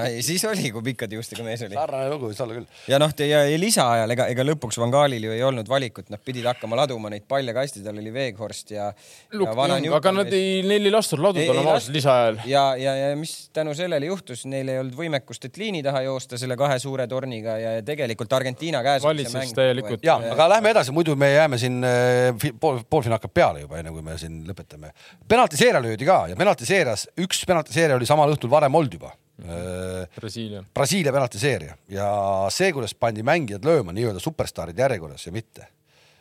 S4: ei, siis oli, kui pikkade juustega mees oli.
S1: sarnane lugu võis olla küll.
S4: ja noh, ja ja lisaajal ega, ega lõpuks Van Gaalil ju ei olnud valikut, nad pidid hakkama laduma neid palle kasti, tal oli Weghorst ja,
S3: aga nad ei, neil ei lastud laduda normaalselt lisaajal.
S4: ja, ja, ja mis tänu sellele juhtus, neil ei olnud võimekust, et liini taha joosta selle kahe suure torniga ja ja tegelikult Argentiina käes.
S3: Valitses täielikult.
S1: ja, aga lähme edasi, muidu me jääme siin fi- pool, poolfinaal hakkab peale juba, enne kui me siin lõpetame. penaltiseeria löödi ka ja penaltiseerias, üks penaltiseeria oli samal õhtul varem olnud juba.
S3: Brasiilia.
S1: Brasiilia penaltiseeria ja see, kuidas pandi mängijad lööma nii-öelda superstaarid järjekorras ja mitte,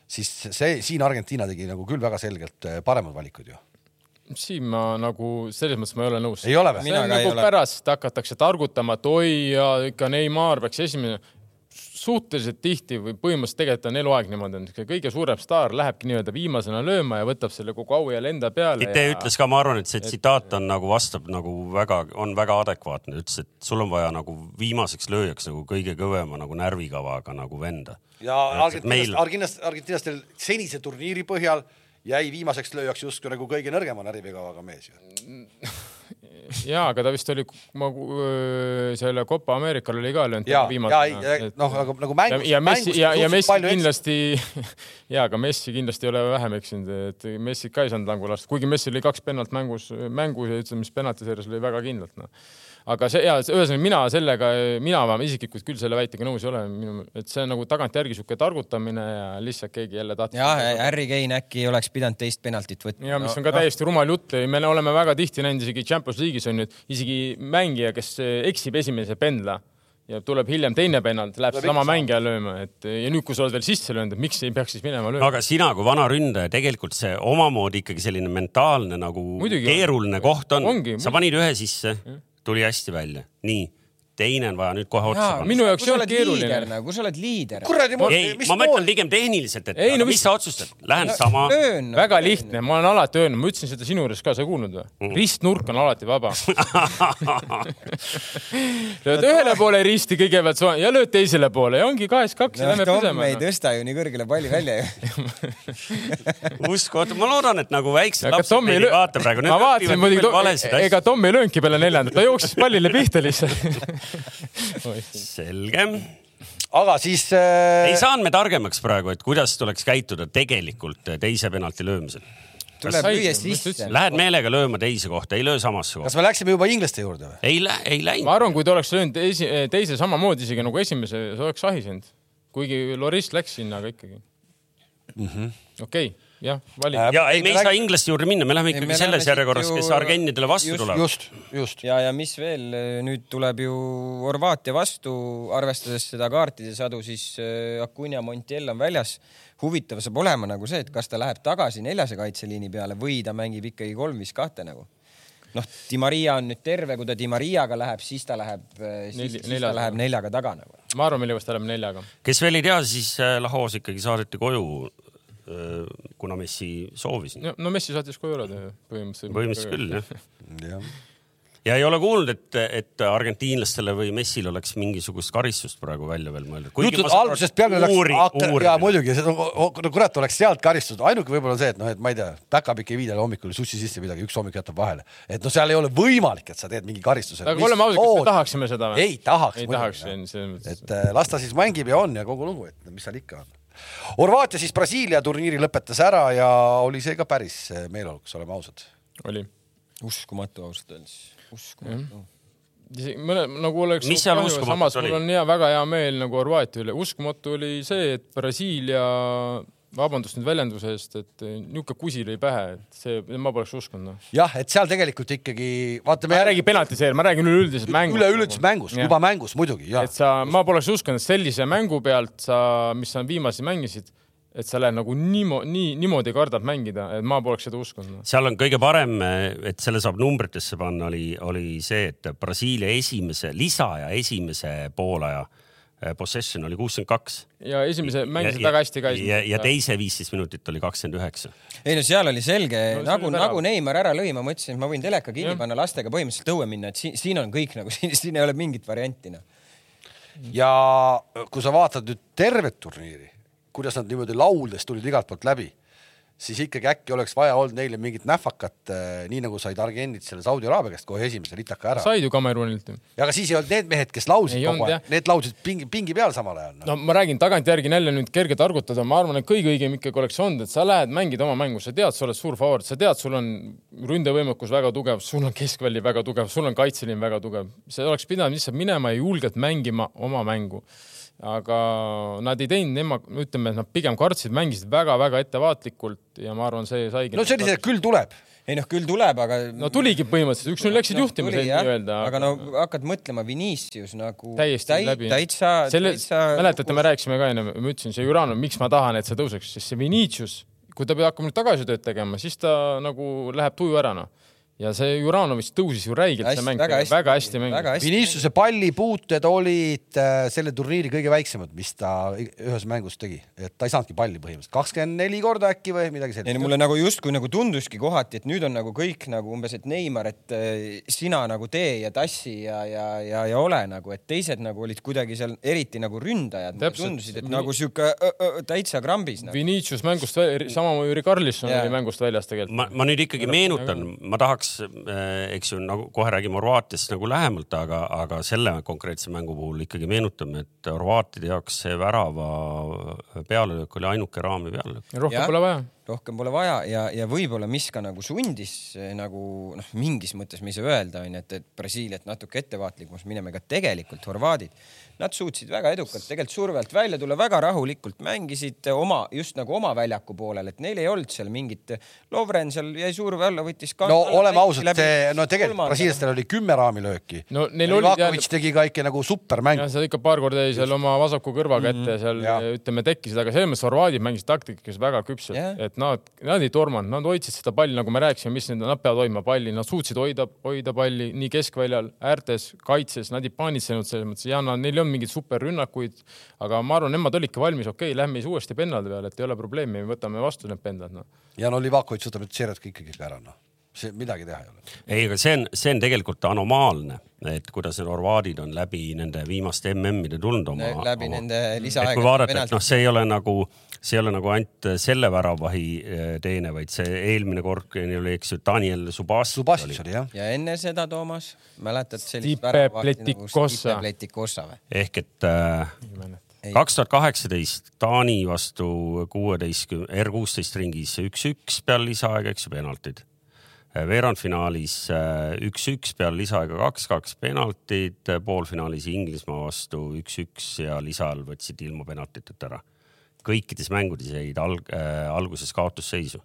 S1: siis see siin Argentiina tegi nagu küll väga selgelt äh, paremad valikud ju.
S3: siin ma nagu selles mõttes ma ei ole nõus.
S1: ei ole või?
S3: nagu
S4: ole.
S3: pärast hakatakse targutama, et oi ja ikka Neimar peaks esimene. Suhteliselt tihti või põhimõtteliselt tegelikult on eluaeg niimoodi, et see kõige suurem staar lähebki nii-öelda viimasena lööma ja võtab selle kogu au jälle enda peale.
S2: Tite ütles ka, ma arvan, et see tsitaat on nagu vastab nagu väga, on väga adekvaatne, ütles, et sul on vaja nagu viimaseks lööjaks nagu kõige kõvema nagu närvikavaga nagu venda.
S1: ja Argentiinast meil..., Argentiinast, Argentiinastel senise turniiri põhjal jäi viimaseks lööjaks justkui nagu kõige nõrgema närvikavaga mees ju.
S3: ja, aga ta vist oli, ma selle Copa Ameerikal oli ka löönud viimasena
S1: ei, noh, aga nagu mängus.
S3: ja Messi ja, ja Messi kindlasti ja, aga Messi kindlasti ei ole vähem eksinud, et Messi ka ei saanud langu lasta, kuigi Messi oli kaks pennalt mängus, mängus ja ütleme, mis penaltiseerias oli väga kindlalt noh. Aga see ja ühesõnaga mina sellega, mina isiklikult küll selle väitega nõus ei ole, minu, et see on nagu tagantjärgi sihuke targutamine ja lihtsalt keegi jälle tahtis.
S4: jah, Harry Kane äkki oleks pidanud teist penaltit võtma.
S3: ja mis on ka täiesti rumal jutt, me oleme väga tihti näinud isegi Champions League'is on ju, et isegi mängija, kes eksib esimese pendla ja tuleb hiljem teine pennalt, läheb
S1: Tuleb
S3: sama
S1: ikka
S3: mängija lööma, et ja nüüd, kui sa oled veel sisse löönud, et miks ei peaks siis minema lööma?
S2: aga sina kui vana ründaja, tegelikult see omamoodi ikkagi selline mentaalne nagu
S3: Muidugi on.
S2: keeruline koht on sa panid ühe sisse, tuli hästi välja, nii, teine on vaja nüüd kohe otsa panna.
S3: minu jaoks
S4: kui
S3: ei
S4: sa
S3: olnud keeruline.
S4: liider nagu, kui sa oled liider.
S1: kuradi,
S2: ei,
S1: mis
S2: ma mõtlen pigem tehniliselt, et
S3: Ei,
S2: ei,
S3: no
S2: no, mis
S3: mis-
S2: sa otsustad, lähen sama.
S4: löön.
S3: väga lihtne, ma olen alati öelnud, ma ütlesin seda sinu juures ka, sa ei kuulnud või? ristnurk on alati vaba. lööd ühele poole risti kõigepealt ja lööd teisele poole ja ongi kahest kaks ja lähme
S4: Tom
S3: pesema
S4: ei. tõsta ju nii kõrgele palli välja ju.
S2: uskumatu, ma loodan, et nagu väiksed lapsed
S3: ei
S2: meid ei
S3: löö
S2: vaata praegu,
S3: ma vaatasin muidugi, ega Tom ei löönudki peale neljandat, ta jooksis pallile pihta lihtsalt.
S2: selge.
S1: aga siis äh,
S2: ei saanud me targemaks praegu, et kuidas tuleks käituda tegelikult teise penalti löömisel.
S4: tuleb lüüa sisse.
S2: Lähed meelega lööma teise kohta, ei löö samasse kohta.
S1: kas me läksime juba inglaste juurde või?
S2: ei lä-, ei läinud.
S3: ma arvan, kui ta oleks löönud esi-, teise samamoodi isegi nagu esimese, see oleks ahisenud. kuigi Loris läks sinna, aga ikkagi mm -hmm.. okei okay,, jah, vali
S1: Äh,
S3: äh,.
S2: ja ei, me ei
S1: me
S2: saa inglaste juurde minna, me läheme ikkagi
S4: me
S2: selles järjekorras,
S4: ju-
S2: kes Argennidele vastu
S4: just-
S2: tuleb.
S1: just, just.
S4: ja, ja mis veel, nüüd tuleb ju Horvaatia vastu, arvestades seda kaartide sadu, siis äh, Acuna Montiel on väljas. huvitav saab olema nagu see, et kas ta läheb tagasi neljase kaitseliini peale või ta mängib ikkagi kolm viis kahte nagu. noh, Di Maria on nüüd terve, kui ta Di Mariaga läheb, siis ta läheb, siis,
S3: Neli-
S4: siis ta
S3: neljaga.
S4: läheb neljaga taga nagu.
S3: ma arvan, millegipärast ta läheb neljaga.
S2: kes veel ei tea, siis äh, Lahos ikkagi saadeti koju, kuna Messi soovis.
S3: no Messi saatis koju ära põhimõtteliselt.
S2: põhimõtteliselt küll jah. ja ei ole kuulnud, et, et argentiinlastele või Messil oleks mingisugust karistust praegu välja veel mõeldud.
S1: jutud algusest peale läks
S2: uuri,,
S1: ja muidugi, no kurat oleks sealt karistused, ainuke võib-olla see, et noh, et ma ei tea, päkapikk ei vii talle hommikul sussi sisse midagi, üks hommik jätab vahele, et noh, seal ei ole võimalik, et sa teed mingi karistuse.
S3: aga oleme ausad, kas me tahaksime seda või?
S1: ei tahaks.
S3: ei tahaks, selles mõttes.
S1: et äh, las ta siis mängib ja on ja kogu lugu, et mis seal ikka on. Horvaatia siis Brasiilia turniiri lõpetas ära ja oli see ka päris äh, meeleolukas, oleme ausad.
S3: oli.
S4: uskumatu ausalt öeldes, uskumatu.
S3: mõne nagu oleks.
S2: Mis seal uskumatut
S3: samas
S2: oli?
S3: mul on hea, väga hea meel nagu Horvaatia üle. uskumatu oli see, et Brasiilia, vabandust nüüd väljenduse eest, et niisugune kusi lõi pähe, et see, ma poleks uskunud noh.
S1: jah, et seal tegelikult ikkagi vaata,
S3: ma ei räägi penaltiseeri, ma räägin üleüldiselt mängust.
S1: üleüldiselt mängus, juba mängus muidugi ja
S3: et sa, ma poleks uskunud, et sellise mängu pealt sa, mis sa viimasi mängisid, et sa lähed nagu niimoodi, nii, niimoodi kardad mängida, et ma poleks seda uskunud no..
S2: seal on kõige parem, et selle saab numbritesse panna, oli, oli see, et Brasiilia esimese lisaaja esimese poolaja eh, possession oli kuuskümmend kaks.
S3: ja esimese mängisid väga hästi ka.
S2: ja, ja teise viisteist minutit oli kakskümmend üheksa.
S4: ei no seal oli selge
S3: No
S4: nagu nagu Neimar ära lõi, ma mõtlesin, et ma võin teleka kinni
S3: Jah.
S4: panna, lastega põhimõtteliselt õue minna, et siin, siin on kõik nagu, siin, siin ei ole mingit varianti noh.
S1: ja kui sa vaatad nüüd tervet turniiri, kuidas nad niimoodi lauldes tulid igalt poolt läbi, siis ikkagi äkki oleks vaja olnud neile mingit nähvakat, nii nagu said Argendid selle Saudi Araabia käest kohe esimese litaka ära.
S3: said ju Kamerunilt ju.
S1: ja aga siis ei olnud need mehed, kes laulsid
S3: Ei
S1: kogu aeg, need laulsid pingi, pingi peal samal ajal no..
S3: no ma räägin tagantjärgi jälle nüüd kerge targutada, ma arvan, et kõige õigem ikkagi oleks olnud, et sa lähed, mängid oma mängu, sa tead, sa oled suur favoriit, sa tead, sul on ründevõimekus väga tugev, sul on keskvälli väga tugev, sul on kaitseliin väga tugev, sa oleks pidanud lihtsalt minema ja julgelt mängima oma mängu aga nad ei teinud, nemad, ütleme, et nad pigem kartsid, mängisid väga-väga ettevaatlikult ja ma arvan, see saigi.
S1: no see oli see, küll tuleb.
S4: ei noh, küll tuleb, aga.
S3: no tuligi põhimõtteliselt, üks-null läksid no, juhtimise nii-öelda.
S4: aga no hakkad mõtlema, Vinicius nagu
S3: täiesti täi, läbi.
S4: täitsa,
S3: täitsa. mäletate, me rääkisime ka enne, ma ütlesin, see Jurano, miks ma tahan, et see tõuseks, sest see Vinicius, kui ta peab hakkama nüüd tagasitööd tegema, siis ta nagu läheb tuju ära noh ja see Juranovitš tõusis ju räigelt, see mäng väga hästi, väga hästi mängis.
S1: Viniciuse pallipuuted olid äh, selle turniiri kõige väiksemad, mis ta ühes mängus tegi, et ta ei saanudki palli põhimõtteliselt, kakskümmend neli korda äkki või midagi sellist.
S4: ei no mulle nagu justkui nagu tunduski kohati, et nüüd on nagu kõik nagu umbes, et Neimar, et äh, sina nagu tee ja tassi ja, ja, ja, ja ole nagu, et teised nagu olid kuidagi seal eriti nagu ründajad, tundusid, et Vini... nagu sihuke täitsa krambis nagu..
S3: Vinicius mängust, samamoodi Carlisson oli mängust väljas tegelikult.
S2: ma, ma nüüd ikkagi meenutan, ma tahaks tahaks, äh, eks ju, nagu kohe räägime Horvaatiast nagu lähemalt, aga, aga selle konkreetse mängu puhul ikkagi meenutame, et horvaatide jaoks see värava pealelöök oli ainuke raami pealelöök.
S3: rohkem pole vaja
S4: rohkem pole vaja ja, ja võib-olla mis ka nagu sundis nagu noh, mingis mõttes me ei saa öelda, onju, et, et Brasiiliat natuke ettevaatlikumaks minema, ega tegelikult horvaadid, nad suutsid väga edukalt tegelikult surve alt välja tulla, väga rahulikult mängisid oma, just nagu oma väljaku poolel, et neil ei olnud seal mingit, Lovren seal jäi surve alla, võttis.
S1: no oleme ausad, see, no tegelikult brasiillastel oli kümme raamilööki.
S3: no neil oli.
S1: Livakovic tegi ka ikka nagu supermäng.
S3: seal ikka paar korda jäi seal oma vasaku kõrvaga ette mm -hmm. seal ütleme tekkisid, aga selles mõttes horvaadid mängisid taktikas väga küpselt yeah., et nad, nad ei tormanud, nad hoidsid seda palli, nagu me rääkisime, mis nad, nad peavad hoidma palli, nad suutsid hoida, hoida palli nii keskväljal, äärtes, kaitses, nad ei paanitsenud selles mõttes ja nad, neil ei olnud mingeid superrünnakuid, aga ma arvan, nemad olidki valmis, okei okay,, lähme siis uuesti pendlade peale, et ei ole probleemi, me võtame vastu need pendlad, noh.
S1: ja no Livakovic võtab nüüd Tšerjat ka ikkagi ära, noh see midagi teha ei ole.
S2: ei, aga see on, see on tegelikult anomaalne, et kuidas need horvaadid on läbi nende viimaste MM-ide tulnud oma.
S4: läbi
S2: oma,
S4: nende lisaaega.
S2: kui vaadata, et noh, see ei ole nagu see ei ole nagu ainult selle väravahi eh, teene, vaid see eelmine kord oli, eks ju, Daniel Subas.
S1: Subasic oli jah.
S4: ja enne seda, Toomas, mäletad sellist
S3: väravahti nagu Stipe
S4: Pletikossa või?
S2: ehk et äh, kaks tuhat kaheksateist Taani vastu kuueteistkümne, R kuusteist ringis üks-üks peale lisaaega, eks ju, penaltid äh, veerandfinaalis äh, üks-üks peale lisaaega kaks-kaks penaltid, poolfinaalis Inglismaa vastu üks-üks ja lisaajal võtsid ilma penaltiteta ära kõikides mängudes jäid alg, äh, alguses kaotusseisu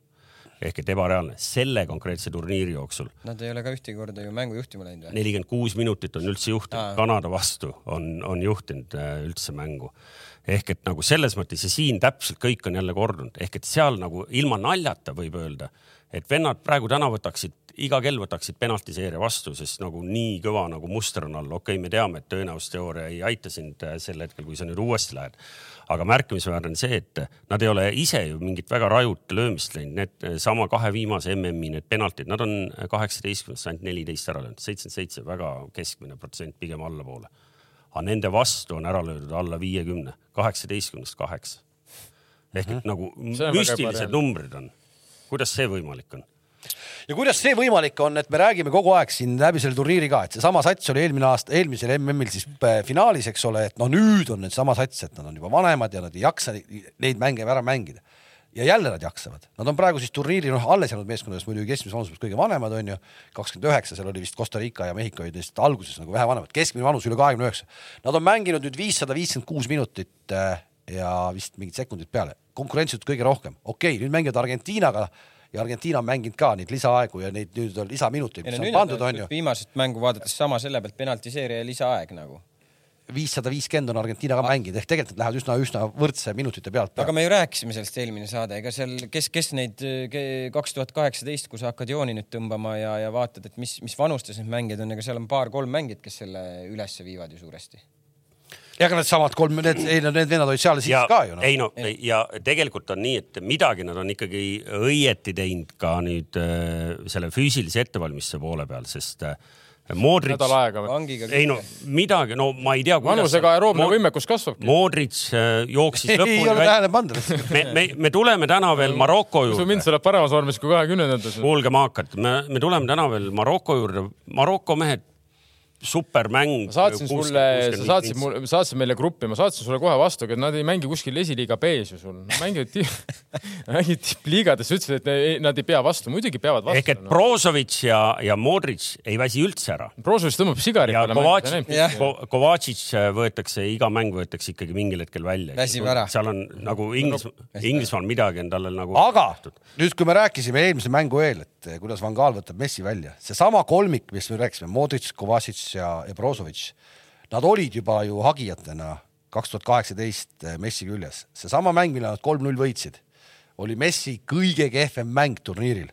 S2: ehk et ebareaalne selle konkreetse turniiri jooksul.
S4: Nad ei ole ka ühtegi korda ju mängu juhtima läinud või?
S2: nelikümmend kuus minutit on üldse juhtinud, Kanada vastu on, on juhtinud äh, üldse mängu. ehk et nagu selles mõttes ja siin täpselt kõik on jälle kordunud, ehk et seal nagu ilma naljata võib öelda, et vennad praegu täna võtaksid, iga kell võtaksid penaltiseeria vastu, sest nagu nii kõva nagu muster on all, okei okay,, me teame, et tõenäosusteooria ei aita sind äh, sel hetkel, kui sa nüüd uuesti lähed aga märkimisväärne on see, et nad ei ole ise ju mingit väga rajut löömist läinud, need sama kahe viimase MM-i need penaltid, nad on kaheksateistkümnest ainult neliteist ära löönud, seitsekümmend seitse, väga keskmine protsent, pigem allapoole. aga nende vastu on ära löödud alla viiekümne, kaheksateistkümnest kaheksa. ehk et mhm. nagu müstilised numbrid on. kuidas see võimalik on?
S1: Ja kuidas see võimalik on, et me räägime kogu aeg siin läbi selle turniiri ka, et seesama sats oli eelmine aasta, eelmisel MM-il siis äh, finaalis, eks ole, et no nüüd on needsama sats, et nad on juba vanemad ja nad ei jaksa neid mänge ära mängida. ja jälle nad jaksavad, nad on praegu siis turniiri noh, alles jäänud meeskondades muidugi keskmise vanuse pealt kõige vanemad on ju, kakskümmend üheksa, seal oli vist Costa Rica ja Mehhiko olid neist alguses nagu vähe vanemad, keskmine vanus üle kahekümne üheksa. Nad on mänginud nüüd viissada viiskümmend kuus minutit äh, ja vist mingid sekundid peale, konkurentsitult kõige rohkem, okei okay,, nüüd mängivad Argentiinaga ja Argentiina on mänginud ka neid lisaaegu ja neid nüüd on lisaminuteid, mis on pandud, on ju.
S4: viimast mängu vaadates sama selle pealt penaltiseerija lisaaeg nagu
S1: viissada viiskümmend on Argentiina ka mänginud, ehk tegelikult nad lähevad üsna, üsna võrdse minutite pealt.
S4: aga me ju rääkisime sellest eelmine saade, ega seal, kes, kes neid kaks tuhat kaheksateist, kui sa hakkad jooni nüüd tõmbama ja, ja vaatad, et mis, mis vanustes need mängijad on, ega seal on paar-kolm mängijat, kes selle ülesse viivad ju suuresti
S1: ja aga needsamad kolm, need, ei no need vennad olid seal siis ka ju
S2: no.. ei no ja tegelikult on nii, et midagi nad on ikkagi õieti teinud ka nüüd äh, selle füüsilise ettevalmistuse poole peal, sest äh, Modric
S3: nädal, aega või?
S2: ei no midagi, no ma ei tea.
S3: vanusega aeroobne võimekus kasvabki.
S2: Modric äh, jooksis
S1: ei ole
S2: lõpuni.
S1: tähele pannud.
S2: me, me, me tuleme täna veel Maroko
S3: usu mind,
S2: juurde.
S3: sa oled paremas vormis kui kahekümnendates.
S2: kuulge maakad, me, me tuleme täna veel Maroko juurde. Maroko mehed, supermäng.
S3: ma saatsin sulle, sa saatsid mulle, saatsid meile gruppi, ma saatsin sulle kohe vastu, aga nad ei mängi kuskil esiliiga B-s ju sul. Nad mängivad ti-, mängivad tippliigades, ütlesid, et ei- nad ei pea vastu, muidugi peavad vastu.
S2: ehk et Brozovic ja, ja Modric ei väsi üldse ära.
S3: Brozovic tõmbab sigari peale.
S2: Kovacic Kovacic võetakse, iga mäng võetakse ikkagi mingil hetkel välja.
S4: Väsib ära.
S2: seal on nagu Inglis, Inglismaal midagi on talle nagu.
S1: aga nüüd, kui me rääkisime eelmise mängu eel, et kuidas Van Gaal võtab Messi välja, seesama kolmik, mis me rääkisime, Modric, Kovacic ja, ja Brozovic, nad olid juba ju hagijatena kaks tuhat kaheksateist Messi küljes. seesama mäng, mille nad kolm-null võitsid, oli Messi kõige kehvem mäng turniiril.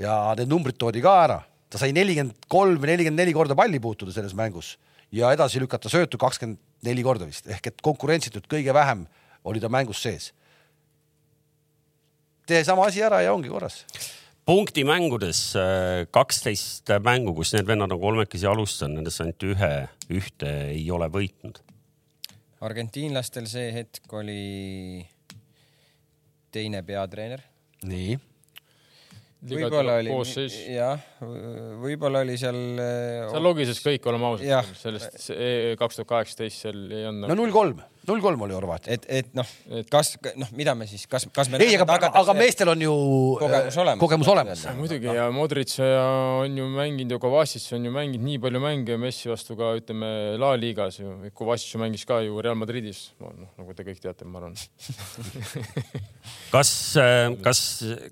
S1: Ja need numbrid toodi ka ära, ta sai nelikümmend kolm või nelikümmend neli korda palli puutuda selles mängus ja edasi lükata söötu kakskümmend neli korda vist. Ehk et konkurentsitult kõige vähem oli ta mängus sees. Tee sama asi ära ja ongi korras.
S2: Punktimängudes äh, kaksteist mängu, kus need vennad on kolmekesi alustanud, nendest ainult ühe, ühte ei ole võitnud.
S4: argentiinlastel see hetk oli teine peatreener.
S1: nii,
S4: võib-olla oli jah, võib-olla oli seal.
S3: seal logises kõik, oleme ausad, sellest kaks tuhat kaheksateist seal ei olnud
S1: no. null kolm, null kolm oli Horvaatia.
S4: et, et noh, kas noh, mida me siis, kas, kas me.
S1: ei, aga, aga meestel on ju
S4: Kogemus olemas.
S1: kogemus olemas.
S3: muidugi ja Modric ja on ju mänginud ja Kovacic on ju mänginud nii palju mänge Messi vastu ka ütleme La Ligas ju. Kovacic ju mängis ka ju Real Madridis, noh nagu te kõik teate, ma arvan.
S2: kas, kas,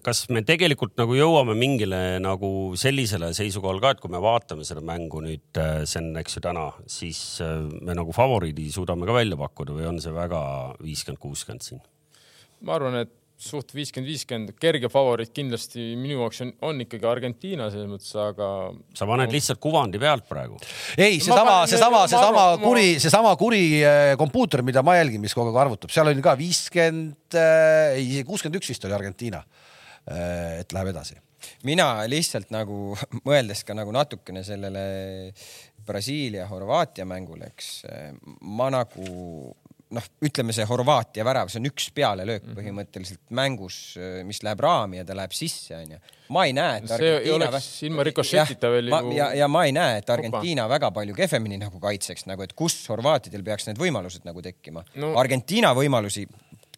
S2: kas me tegelikult nagu jõuame mingile nagu sellisele seisukohale ka, et kui me vaatame seda mängu nüüd, see on, eks ju täna, siis äh, me nagu favoriidi suudame ka välja pakkuda või on see väga viiskümmend, kuuskümmend siin?
S3: ma arvan, et suht viiskümmend, viiskümmend, kerge favoriit kindlasti minu jaoks on, on ikkagi Argentiina selles mõttes, aga
S2: sa paned lihtsalt kuvandi pealt praegu.
S1: ei,
S3: Ma
S1: seesama, seesama,
S3: ma
S1: seesama kuri, seesama kuri äh, kompuuter, mida ma jälgin, mis kogu aeg arvutab, seal oli ka viiskümmend, ei kuuskümmend üks vist oli Argentiina. et läheb edasi.
S4: mina lihtsalt nagu mõeldes ka nagu natukene sellele Brasiilia-Horvaatia mängule, eks ma nagu noh, ütleme see Horvaatia värav, see on üks pealelöök
S3: Mhm.
S4: põhimõtteliselt mängus, mis läheb raami ja ta läheb sisse, onju. ma ei näe, et
S3: See ei oleks ilma rikošetita veel
S4: ma,
S3: ju-
S4: ja, ja ma ei näe, et Argentiina väga palju kehvemini nagu kaitseks nagu, et kus horvaatidel peaks need võimalused nagu tekkima
S3: No-.
S4: Argentiina võimalusi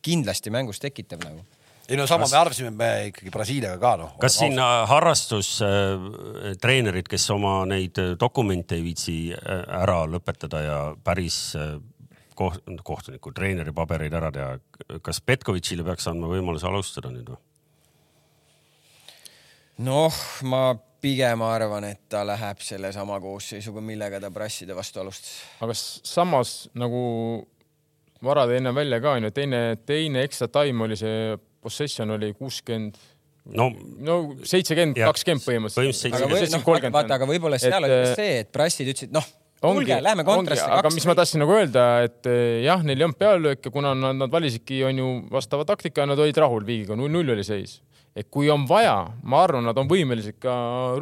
S4: kindlasti mängus tekitab nagu
S1: ei no sama me arvasime me ikkagi Brasiiliaga ka noh.
S2: kas siin äh, harrastustreenerid, kes oma neid äh, dokumente ei viitsi äh, ära lõpetada ja päris äh, koht, kohtuniku, treeneri pabereid ära teha, kas Petkovitšile peaks andma võimaluse alustada nüüd või?
S4: noh, ma pigem arvan, et ta läheb sellesama koosseisuga, millega ta Brasside vastu alustas.
S3: aga samas nagu Vara tõi enne välja ka onju, teine, teine extra time oli see possession oli kuuskümmend,
S2: no
S3: no seitsekümmend, kakskümmend põhimõtteliselt.
S2: põhimõtteliselt seitsekümmend.
S4: noh,
S3: kolmkümmend.
S4: vaata, aga võib-olla seal
S3: Et,
S4: oli
S3: äh,
S4: see, et Brassid ütlesid, noh, kuulge, lähme kontrasti.
S3: aga mis ma tahtsin nagu öelda, et eh, jah, neil ei olnud pealelööke, kuna nad, nad valisidki, on ju, vastava taktika ja nad olid rahul viigiga, null-null oli seis. et kui on vaja, ma arvan, nad on võimelised ka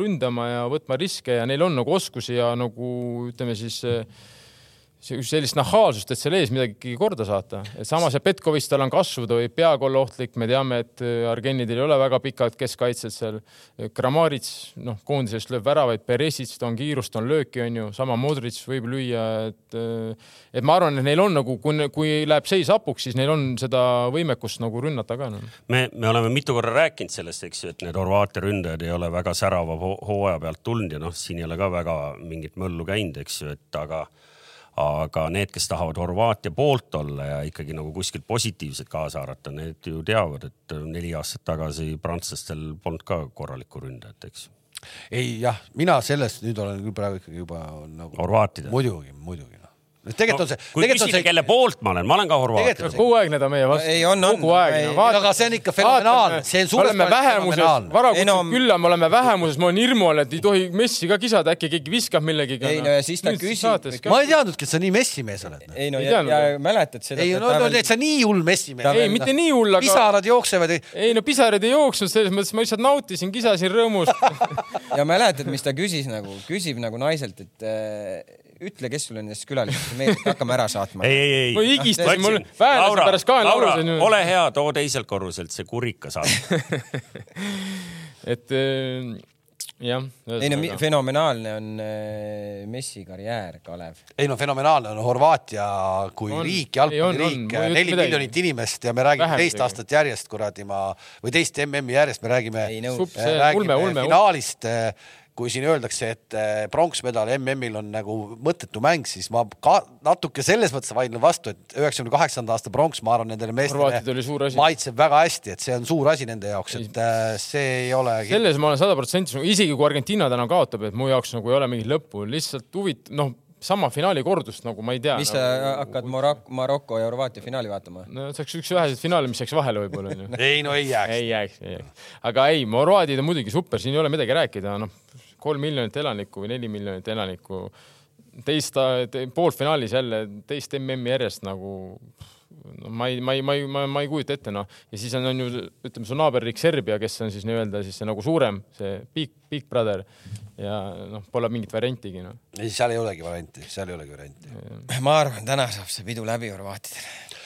S3: ründama ja võtma riske ja neil on nagu oskusi ja nagu ütleme siis see- sellist nahaalsust, et seal ees midagi korda saata. samas, et Petkovist tal on kasvu, ta võib peaga olla ohtlik, me teame, et äh, Argenidel ei ole väga pikad keskkaitsjad seal. Gramarits, noh, koondisest lööb väravaid, Peresic, ta on kiirust, on lööki, on ju, sama Modric võib lüüa, et et ma arvan, et neil on nagu, kui, kui läheb seis hapuks, siis neil on seda võimekust nagu rünnata ka no..
S2: me, me oleme mitu korda rääkinud sellest, eks ju, et need Horvaatia ründajad ei ole väga särava ho- hooaja pealt tulnud ja noh, siin ei ole ka väga mingit möllu käinud, eks ju, et aga aga need, kes tahavad Horvaatia poolt olla ja ikkagi nagu kuskilt positiivset kaasa haarata, need ju teavad, et neli aastat tagasi prantslastel polnud ka korralikku ründajat, eks.
S1: ei jah, mina sellest nüüd olen küll praegu ikkagi juba nagu.
S2: Horvaatidel.
S1: muidugi, muidugi. Tegelikult on see,
S2: kui küsida,
S1: see,
S2: kelle poolt ma olen, ma olen ka
S1: Tegelikult
S2: horvaat
S1: on.
S3: kogu aeg need on meie vastu.
S4: Ei, on, on.
S3: kogu aeg
S1: aga see on ikka fenomenaalne. See on suures
S3: oleme
S1: plaanis fenomenaalne.
S3: varakutse
S4: Ei, no-
S3: külla, me oleme vähemuses, ma olen hirmu all, et ei tohi Messi ka kisada, äkki keegi viskab millegagi.
S4: Ei, no ja siis ta küsib-
S1: ma ei teadnudki, et sa nii messimees oled.
S4: ei no
S3: Ei
S4: ja, ja mäletad seda.
S1: ei no, no et sa nii hull messimees.
S3: ei, mitte nii hull, aga
S1: pisarad jooksevad.
S3: ei no pisarad ei jooksnud, selles mõttes ma lihtsalt nautisin, kisasin rõõmust.
S4: ja mäletad, mis ta küsis nagu, küsib nagu naiselt, et äh, ütle, kes sulle nendest külalistest meeldib, hakkame ära saatma.
S2: ei, ei, ei.
S3: ma higistasin, mul väänlasin pärast kaenlaurusid.
S2: ole hea, too teiselt korruselt see kurikas alla.
S3: et eh, jah.
S4: ei no fenomenaalne on äh, Messi karjäär, Kalev.
S1: ei no fenomenaalne on Horvaatia kui
S3: On.
S1: riik,
S3: Ei, on,
S1: jalgpalliriik,
S3: on.
S1: Neli miljonit inimest ja me räägime
S3: Vähem
S1: teist
S3: isegi.
S1: aastat järjest kuradi ma või teist MM-i järjest, me räägime äh, räägime
S3: ulme, ulme, ulme.
S1: Kui siin öeldakse, et äh, pronksmedal MM-il on nagu mõttetu mäng, siis ma ka natuke selles mõttes vaidlen vastu, et üheksakümne kaheksanda aasta pronks, ma arvan, nendele meestele
S3: oli suur asi.
S1: maitseb väga hästi, et see on suur asi nende jaoks, et äh, see ei ole.
S3: selles ma olen sada protsenti, isegi kui Argentiina täna kaotab, et mu jaoks nagu ei ole mingit lõppu, lihtsalt huvit-, noh, sama finaali kordust nagu ma ei tea.
S4: mis sa hakkad Marok-, Maroko ja Horvaatia finaali vaatama?
S3: no see oleks üks väheseid finaale, mis jääks vahele võib-olla onju.
S1: ei no ei jääks.
S3: ei jääks, ei jääks. aga ei, Horvaadid on muidugi super, siin ei ole midagi rääkida, noh, kolm miljonit elanikku või neli miljonit elanikku, teist te,, poolfinaalis jälle teist MM-i järjest nagu no ma ei, ma ei, ma ei, ma, ma ei kujuta ette noh, ja siis on, on ju ütleme su naaberriik Serbia, kes on siis nii-öelda siis see nagu suurem, see big, big brother ja noh, pole mingit variantigi noh.
S1: ei, seal ei olegi varianti, seal ei olegi varianti.
S4: ma arvan, täna saab see pidu läbi Horvaatidel.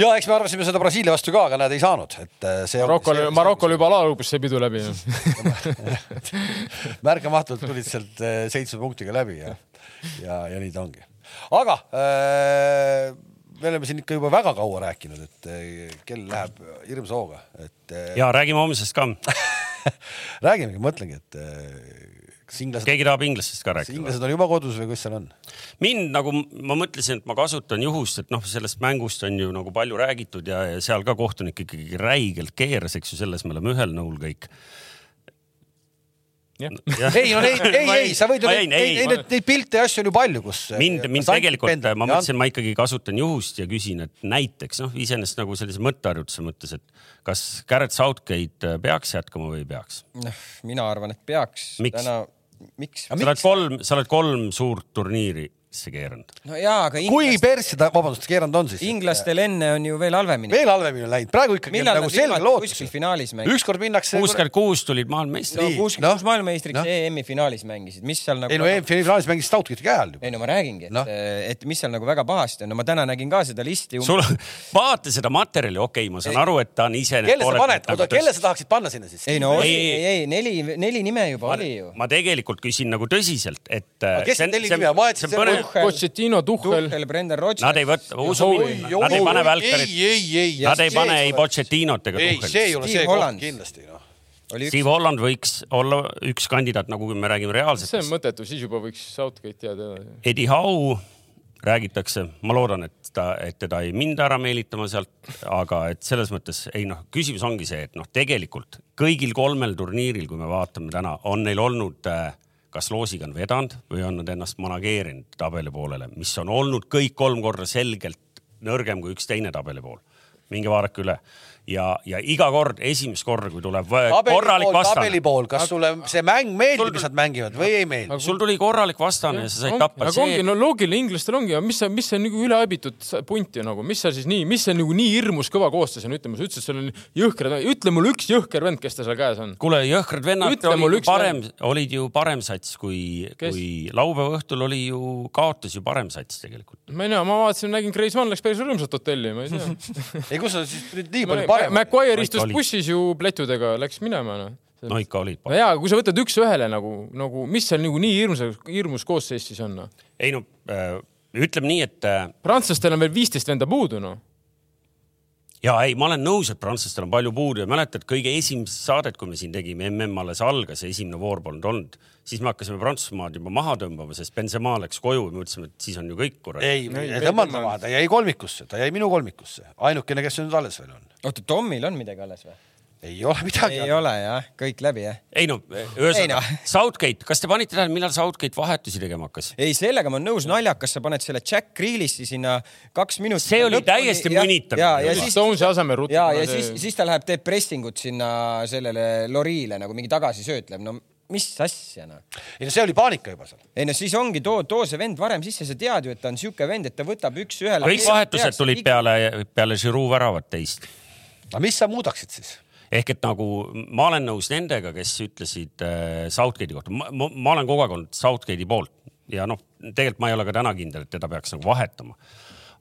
S1: Ja eks me arvasime seda Brasiilia vastu ka, aga näed, ei saanud, et äh, see.
S3: Marokol, Marokol juba alalubis see pidu läbi
S1: märkamatult tulid sealt äh, seitsme punktiga läbi ja, ja, ja nii ta ongi. aga äh, me oleme siin ikka juba väga kaua rääkinud, et äh, kell läheb hirmsa hooga, et
S2: ja räägime homsest ka.
S1: räägimegi, mõtlengi, et äh, kas inglased,
S2: keegi tahab inglastest ka rääkida?
S1: inglased on juba kodus või kus seal on?
S2: mind nagu ma mõtlesin, et ma kasutan juhust, et noh, sellest mängust on ju nagu palju räägitud ja, ja seal ka kohtunik ikkagi räigelt keeras, eks ju, selles me oleme ühel nõul kõik.
S1: ei no neid, ei, ei, sa võid ju neid, neid, neid, pilte ja asju on ju palju, kus.
S2: mind, mind tegelikult, ma mõtlesin, ma ikkagi kasutan juhust ja küsin, et näiteks noh, iseenesest nagu sellise mõtteharjutuse mõttes, et kas Garrett Southgate peaks jätkama või ei peaks?
S4: noh, mina arvan, et peaks.
S2: Miks?
S4: täna, miks?
S2: sa oled kolm, sa oled kolm suurt turniiri sisse keeranud.
S4: no jaa, aga
S1: kui
S4: inglastel,
S1: persse ta, vabandust, keeranud on siis?
S4: inglastel enne on ju veel halvemini.
S1: veel halvemini on läinud, praegu ikkagi on
S4: millal
S1: nagu selge lootus
S4: kuskil. finaalis mängisid?
S1: ükskord minnakse.
S2: kuuskümmend kuus tulid
S4: no
S2: maailmameistrid.
S1: Nii,
S4: kuuskümmend
S1: noh.
S4: kuus maailmameistriks
S1: Noh.
S4: EM-i finaalis mängisid, mis seal nagu
S1: ei no EM-finaalis mängis Stoutgate'i käe all juba.
S4: ei no ma räägingi, et
S1: Noh.
S4: no., et mis seal nagu väga pahasti on, no ma täna nägin ka seda listi.
S2: sul, vaata seda materjali, okei okay,, ma saan aru, et ta on ise.
S1: kelle sa paned, oota, kelle sa tahaksid panna sinna siis?
S4: ei no
S2: Ei,
S4: ei, ei, ei, neli, neli nime juba oli ju.
S2: ma tegelikult küsin nagu tõsiselt, et. äh,
S1: kes need neli nime on? Ma jätsin selle
S3: Pochettino, Tuhhel,
S4: Tuhhel, Brendan Rodgers.
S2: Nad ei võta, usu mind, nad ei pane välkarit,
S1: ei, ei, ei.
S2: nad ei pane ei. Pochettinot ega
S1: ei, see ei
S2: Tuchelit.
S1: ole see koht
S4: Holland.
S1: kindlasti noh.
S2: Steve Holland võiks olla üks kandidaat, nagu me räägime
S3: see on mõttetu, siis juba võiks Southgate jääda edasi.
S2: Eddie Howe räägitakse, ma loodan, et ta, et teda ei minda ära meelitama sealt, aga et selles mõttes ei noh, küsimus ongi see, et noh, tegelikult kõigil kolmel turniiril, kui me vaatame täna, on neil olnud äh, kas loosiga on vedanud või on nad ennast manageerinud tabeli poolele, mis on olnud kõik kolm korda selgelt nõrgem kui üks teine tabeli pool. minge vaadake üle ja, ja iga kord, esimest korda, kui tuleb
S1: tabeli
S2: korralik
S1: pool,
S2: vastane
S1: tabeli, pool, kas sulle see mäng meeldib, mis nad mängivad või ei meeldi?
S2: sul tuli korralik vastane ja sa said tappa.
S3: aga ongi, no loogiline, inglastel ongi, mis see, mis see nagu üleabitud punt ju nagu, mis seal siis nii, mis see nagu nii hirmus kõva koostöös on, ütleme, sa ütlesid, seal on jõhkrad, ütle mulle üks jõhker vend, kes ta seal käes on.
S2: kuule, jõhkrad vennad
S3: Ütle
S2: olid parem, olid ju parem sats kui, kui laupäeva õhtul oli ju, kaotas ju parem sats tegelikult.
S3: ma ei tea, ma vaatasin, nägin, Kreismann läks päris rõõmsalt hotelli, ma ei tea.
S1: ei, kus sa siis nüüd nii palju parem.
S3: McGuire istus bussis ju pletjudega, läks minema noh.
S2: no ikka olid
S3: no jaa, kui sa võtad üks-ühele nagu, nagu mis seal nagu nii hirmus, hirmus koosseis siis on noh.
S2: ei no äh, ütleme nii, et äh,
S3: prantslastel on veel viisteist venda puudu noh.
S2: Ja ei, ma olen nõus, et prantslastel on palju puudu ja mäletad kõige esimest saadet, kui me siin tegime, mm alles algas ja esimene voor polnud olnud, siis me hakkasime Prantsusmaad juba maha tõmbama, sest Benzema läks koju ja me mõtlesime, et siis on ju kõik kurat.
S1: ei,
S3: Ei,
S1: tõmmata. maha, ta jäi kolmikusse, ta jäi minu kolmikusse, ainukene, kes nüüd alles veel on.
S4: oota, Tomil on midagi alles või?
S1: Ei ole midagi
S4: ei. ole jah, kõik läbi jah.
S2: ei no
S4: Ei
S2: ühesõnaga
S4: noh.
S2: Southgate, kas te panite tähele, millal Southgate vahetusi tegema hakkas?
S4: ei, sellega ma olen nõus, naljakas, sa paned selle Jack Grealish'i sinna kaks minutit.
S2: See oli täiesti mõnitav.
S4: ja, ja siis,
S3: Stonesi asemel rutab.
S4: ja, ja siis, siis ta läheb, teeb pressingut sinna sellele Loriile nagu mingi tagasisöötleb, no mis asja noh.
S1: ei no see oli paanika juba seal.
S4: ei no siis ongi too, too see vend varem sisse, sa tead ju, et ta on siuke vend, et ta võtab üks-ühele.
S2: kõik vahetused tulid. peale, peale Giroud väravat teist.
S1: no mis sa muudaksid siis?
S2: Ehk et nagu ma olen nõus nendega, kes ütlesid äh, Southgate'i kohta, ma, ma, ma olen kogu aeg olnud Southgate'i poolt. Ja noh, tegelikult ma ei ole ka täna kindel, et teda peaks nagu vahetama.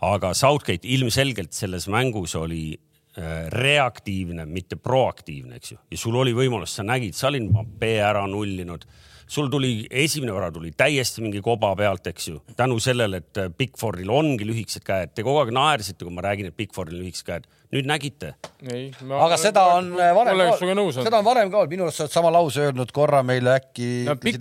S2: aga Southgate ilmselgelt selles mängus oli äh, reaktiivne, mitte proaktiivne, eks ju, ja sul oli võimalus, sa nägid, sa olid Mbappé ära nullinud. Sul tuli, esimene värav tuli täiesti mingi koba pealt, eks ju, tänu sellele, et Bigfordil ongi lühikesed käed, te kogu aeg naersite, kui ma räägin, et Bigfordil lühikesed käed. Nüüd nägite?
S3: Ei,
S1: aga seda on äh, varem seda on varem ka olnud, minu arust sa oled sama lause öelnud korra meile äkki
S3: no ei,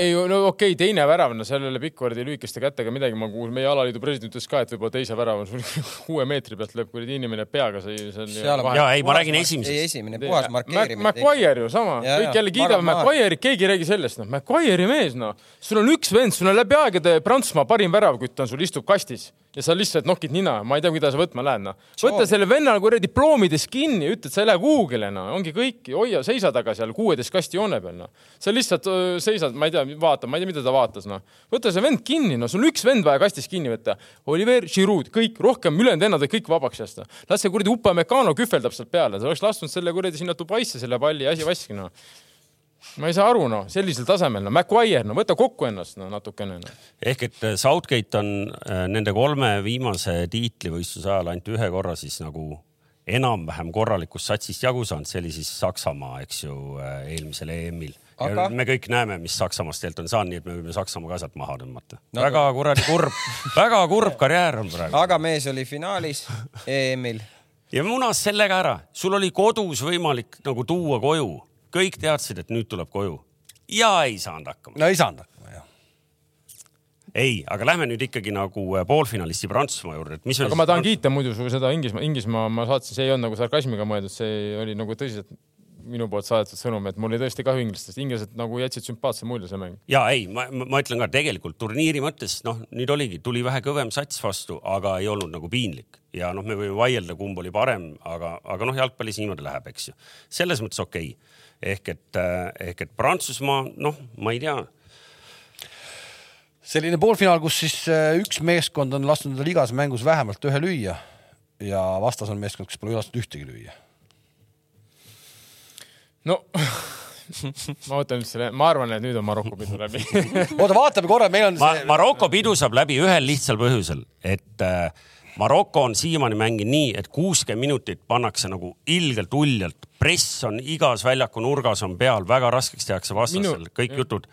S3: ei, no okei okay,, teine värav, no sellele Pickfordi lühikeste kätega midagi. Ma kuulsin, meie alaliidu president ütles ka, et võib-olla teise värava kuue meetri pealt lööb kuradi inimene peaga seal
S4: Seal on-
S2: ja ei, ma räägin
S4: ei,
S2: esimesest.
S4: esimene puhas markeerimine.
S3: McGuire ju sama, kõik jälle kiidavad. McGuire'it, keegi ei räägi sellest, noh, McGuire'i mees, noh, sul on üks vend, sul on läbi aegade Prantsusmaa parim väravkütt on sul istub kastis. Ja sa lihtsalt nokid nina, ma ei tea, mida sa võtma lähed, noh. võta selle venna kuradi ploomides kinni, ütle, et sa ei lähe kuhugile, noh, ongi kõik, hoia, seisa taga seal kuueteist kasti joone peal, noh. sa lihtsalt öö, seisad, ma ei tea, vaata, ma ei tea, mida ta vaatas, noh. võta see vend kinni, no sul on üks vend vaja kastis kinni võtta. Oliver Giroud, kõik rohkem ülejäänud vennad olid kõik vabaks lasta. las see kuradi Upamecano kühveldab sealt peale, sa oleks lasknud selle kuradi sinna Dubaisse selle palli ja asi vaski, noh ma ei saa aru, noh, sellisel tasemel, no Maguire, no võta kokku ennast no, natukene no..
S2: ehk et äh, Southgate on äh, nende kolme viimase tiitlivõistluse ajal ainult ühe korra siis nagu enam-vähem korralikust satsist jagu saanud, see oli siis Saksamaa, eks ju, eelmisel EM-il.
S4: Aga-
S2: me kõik näeme, mis Saksamaast tegelikult on saanud, nii et me võime Saksamaa ka sealt maha tõmmata no.. väga kuradi kurb, väga kurb karjäär on praegu.
S4: aga mees oli finaalis EM-il.
S2: ja munas sellega ära, sul oli kodus võimalik nagu tuua koju, kõik teadsid, et nüüd tuleb koju ja ei saanud hakkama.
S1: no ei saanud hakkama jah.
S2: ei, aga lähme nüüd ikkagi nagu äh, poolfinalisti Prantsusmaa juurde, et mis
S3: aga ma tahan kiita muidu su seda Inglismaa, Inglismaa ma saatsin, see ei olnud nagu sarkasmiga mõeldud, see oli nagu tõsiselt minu poolt saadetud sõnum, et mul oli tõesti kahju inglastest, inglased nagu jätsid sümpaatse mulje see mäng.
S2: ja ei, ma, ma ütlen ka tegelikult turniiri mõttes noh, nüüd oligi, tuli vähe kõvem sats vastu, aga ei olnud nagu piinlik ja noh, me võime vaielda, kumb oli parem, aga, aga noh, jalgpallis niimoodi läheb, eks ju. selles mõttes okei okay.. ehk et, ehk et Prantsusmaa, noh, ma ei tea,
S1: selline poolfinaal, kus siis äh, üks meeskond on lasknud endale igas mängus vähemalt ühe lüüa ja vastas on meeskond, kes pole lasknud ühtegi lüüa.
S3: No. Ma võtan nüüd selle, ma arvan, et nüüd on Maroko pidu läbi.
S1: Oota, vaatame korra, meil on
S2: Ma,
S1: see,
S2: Maroko pidu saab läbi ühel lihtsal põhjusel, et äh, Maroko on siiamaani mänginud nii, et kuuskümmend minutit pannakse nagu ilgelt uljalt, press on igas väljaku nurgas on peal, väga raskeks tehakse vastasel
S3: Minu-,
S2: kõik jutud.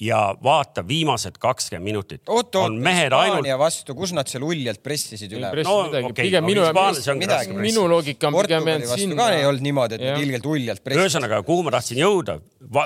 S2: Ja vaata viimased kakskümmend minutit
S4: oot,
S2: on
S4: oot,
S2: mehed ainult
S4: Hispaania vastu, kus nad seal uljalt pressisid üle?
S2: no
S3: midagi.
S2: okei
S3: Pigem
S2: okay,,
S3: minu-
S2: raske press
S3: minu loogika on pigem jäänud
S4: vastu
S3: sinna
S4: ka ei olnud niimoodi, et nad ilgelt uljalt pressisid.
S2: ühesõnaga, kuhu ma tahtsin jõuda,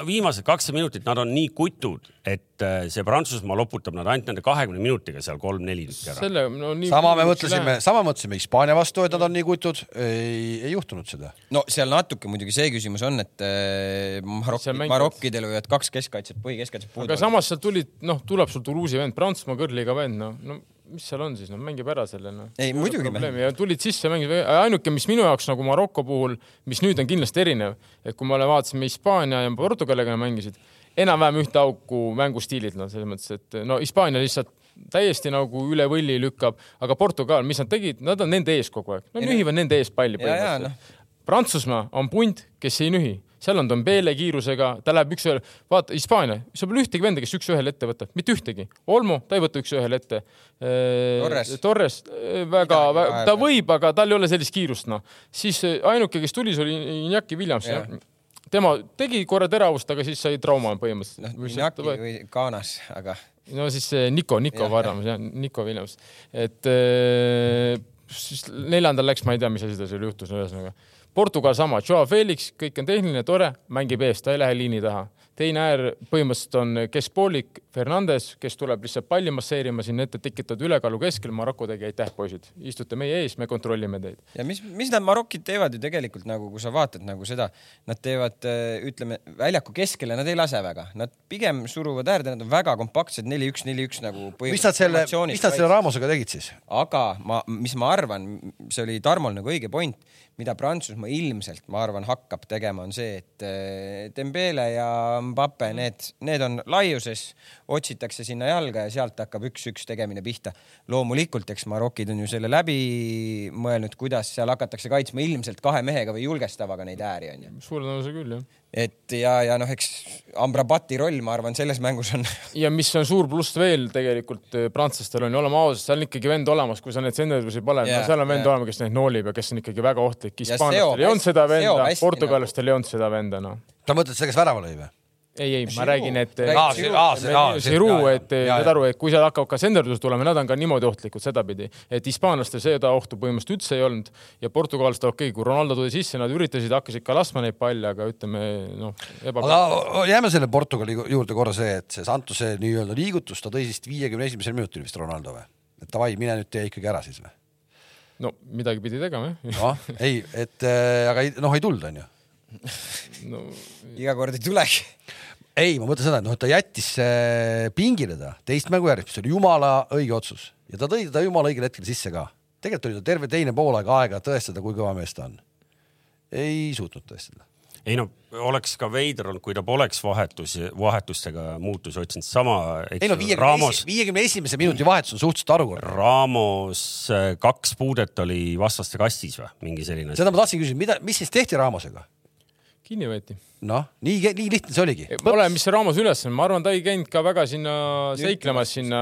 S2: viimased kakskümmend minutit, nad on nii kutud, et äh, see Prantsusmaa loputab nad ainult nende kahekümne minutiga seal kolm-neli tükki ära.
S3: selle, no nii.
S1: sama me mõtlesime, sama mõtlesime Hispaania vastu, et nad on nii kutud, ei, ei juhtunud seda.
S4: no seal natuke muidugi see küsimus on, et äh,
S3: mängivad-
S4: Marokkidel võivad kaks keskkaitset, põhikeskkaitset
S3: aga
S4: puudu.
S3: samas sealt tulid, noh, tuleb sul Toulouse'i vend, Prantsusmaa kõrgliiga vend, noh, no mis seal on siis, noh, mängib ära selle, noh.
S4: Ei, muidugi
S3: ja tulid sisse, mängisid, ainuke, mis minu jaoks nagu Maroko puhul, mis nüüd on kindlasti erinev, et kui me vaatasime Hispaania ja Portugaliga mängisid, enam-vähem ühte auku mängustiilid, noh, selles mõttes, et no Hispaania lihtsalt täiesti nagu üle võlli lükkab, aga Portugal, mis nad tegid, nad on nende ees kogu aeg, nad
S4: no-
S3: nühivad nende ees palli
S4: Ja, ja,
S3: põhimõtteliselt. Prantsusmaa on punt, kes ei nühi, seal on Dombele kiirusega, ta läheb üks-ühele, vaata Hispaania, sul pole ühtegi venda, kes üks-ühele ette võtab, mitte ühtegi. Olmo, ta ei võta üks-ühele ette.
S4: Torres.
S3: Torres äh, väga, väga, ta võib, aga tal ei ole sellist kiirust, noh. siis äh, ainuke, kes tuli, see oli Iñaki Williams
S4: Jah.
S3: yeah.. Tema tegi korra teravust, aga siis sai trauma
S4: noh,
S3: põhimõtteliselt.
S4: Minaki või Kanas, aga
S3: no siis see Nico, Nico
S4: Jah,
S3: Varramas jah, Nico Williams, et äh, siis neljandal läks, ma ei tea, mis asi tal seal juhtus, ühesõnaga. Portugal sama, Joao Felix, kõik on tehniline, tore, mängib eest, ta ei lähe liini taha. Teine äär põhimõtteliselt on keskpoolik Fernandes, kes tuleb lihtsalt palli masseerima sinna ette, tekitavad ülekaalu keskel. Maroko tegi, aitäh, poisid, istute meie ees, me kontrollime teid.
S4: ja mis, mis need marokid teevad ju tegelikult nagu, kui sa vaatad nagu seda, nad teevad, ütleme väljaku keskele, nad ei lase väga, nad pigem suruvad äärde, nad on väga kompaktsed, neli-üks, neli-üks nagu.
S1: mis nad selle, mis nad selle Ramosega tegid siis?
S4: aga ma, mis ma arvan, see oli Tarmol nagu õige point mida Prantsusmaa ilmselt, ma arvan, hakkab tegema, on see, et eh, Dembele ja Mbappe, need, need on laiuses, otsitakse sinna jalga ja sealt hakkab üks-üks tegemine pihta. loomulikult, eks marokid on ju selle läbi mõelnud, kuidas seal hakatakse kaitsma ilmselt kahe mehega või julgestavaga neid ääri onju.
S3: suure tõenäosusega küll jah
S4: et ja, ja noh, eks Amrabati roll, ma arvan, selles mängus on.
S3: ja mis on suur pluss veel tegelikult eh, prantslastel on ju, oleme ausad, seal on ikkagi vend olemas, kui sa neid senderdusi paned yeah,, no seal on vend yeah. olemas, kes neid noolib ja kes on ikkagi väga ohtlik. hispaanlastel ei olnud seda venda, portugallastel ei olnud seda venda, noh.
S1: sa mõtled seda, kes värava lõi või?
S3: Ei, ei, ma räägin, et Giroud, et saad aru, et kui seal hakkavad ka senderdused tulema, nad on ka niimoodi ohtlikud sedapidi, et hispaanlastel seda ohtu põhimõtteliselt üldse ei olnud ja portugallastel okei okay,, kui Ronaldo tuli sisse, nad üritasid, hakkasid ka laskma neid palle, aga ütleme noh.
S1: aga jääme selle Portugali juurde korra see, et see Santuse nii-öelda liigutus, ta tõi vist viiekümne esimesel minutil vist Ronaldo või? et davai, mine nüüd tee ikkagi ära siis või?
S3: no midagi pidi tegema
S1: jah. noh, ei, et äh, aga ei, noh, ei tulnud onju
S4: no iga kord ei tulegi
S1: ei, ma mõtlen seda, et noh, ta jättis äh, pingile ta teist mängu järjest, mis oli jumala õige otsus ja ta tõi ta jumala õigel hetkel sisse ka. tegelikult oli ta terve teine poolaeg aega tõestada, kui kõva mees ta on. ei suutnud tõestada.
S2: ei no oleks ka veider olnud, kui ta poleks vahetus, vahetustega muutusi otsinud, sama.
S1: ei no viiekümne esimese minuti vahetus on suhteliselt harukordne.
S2: Ramos äh, kaks puudet oli vastaste kastis või mingi selline.
S1: seda ma tahtsin küsida, mida, mis siis tehti Ramosega?
S3: Kinni võeti.
S1: noh, nii, nii lihtne see oligi.
S3: ole, mis see Ramos üles on, ma arvan, ta ei käinud ka väga sinna seiklemas sinna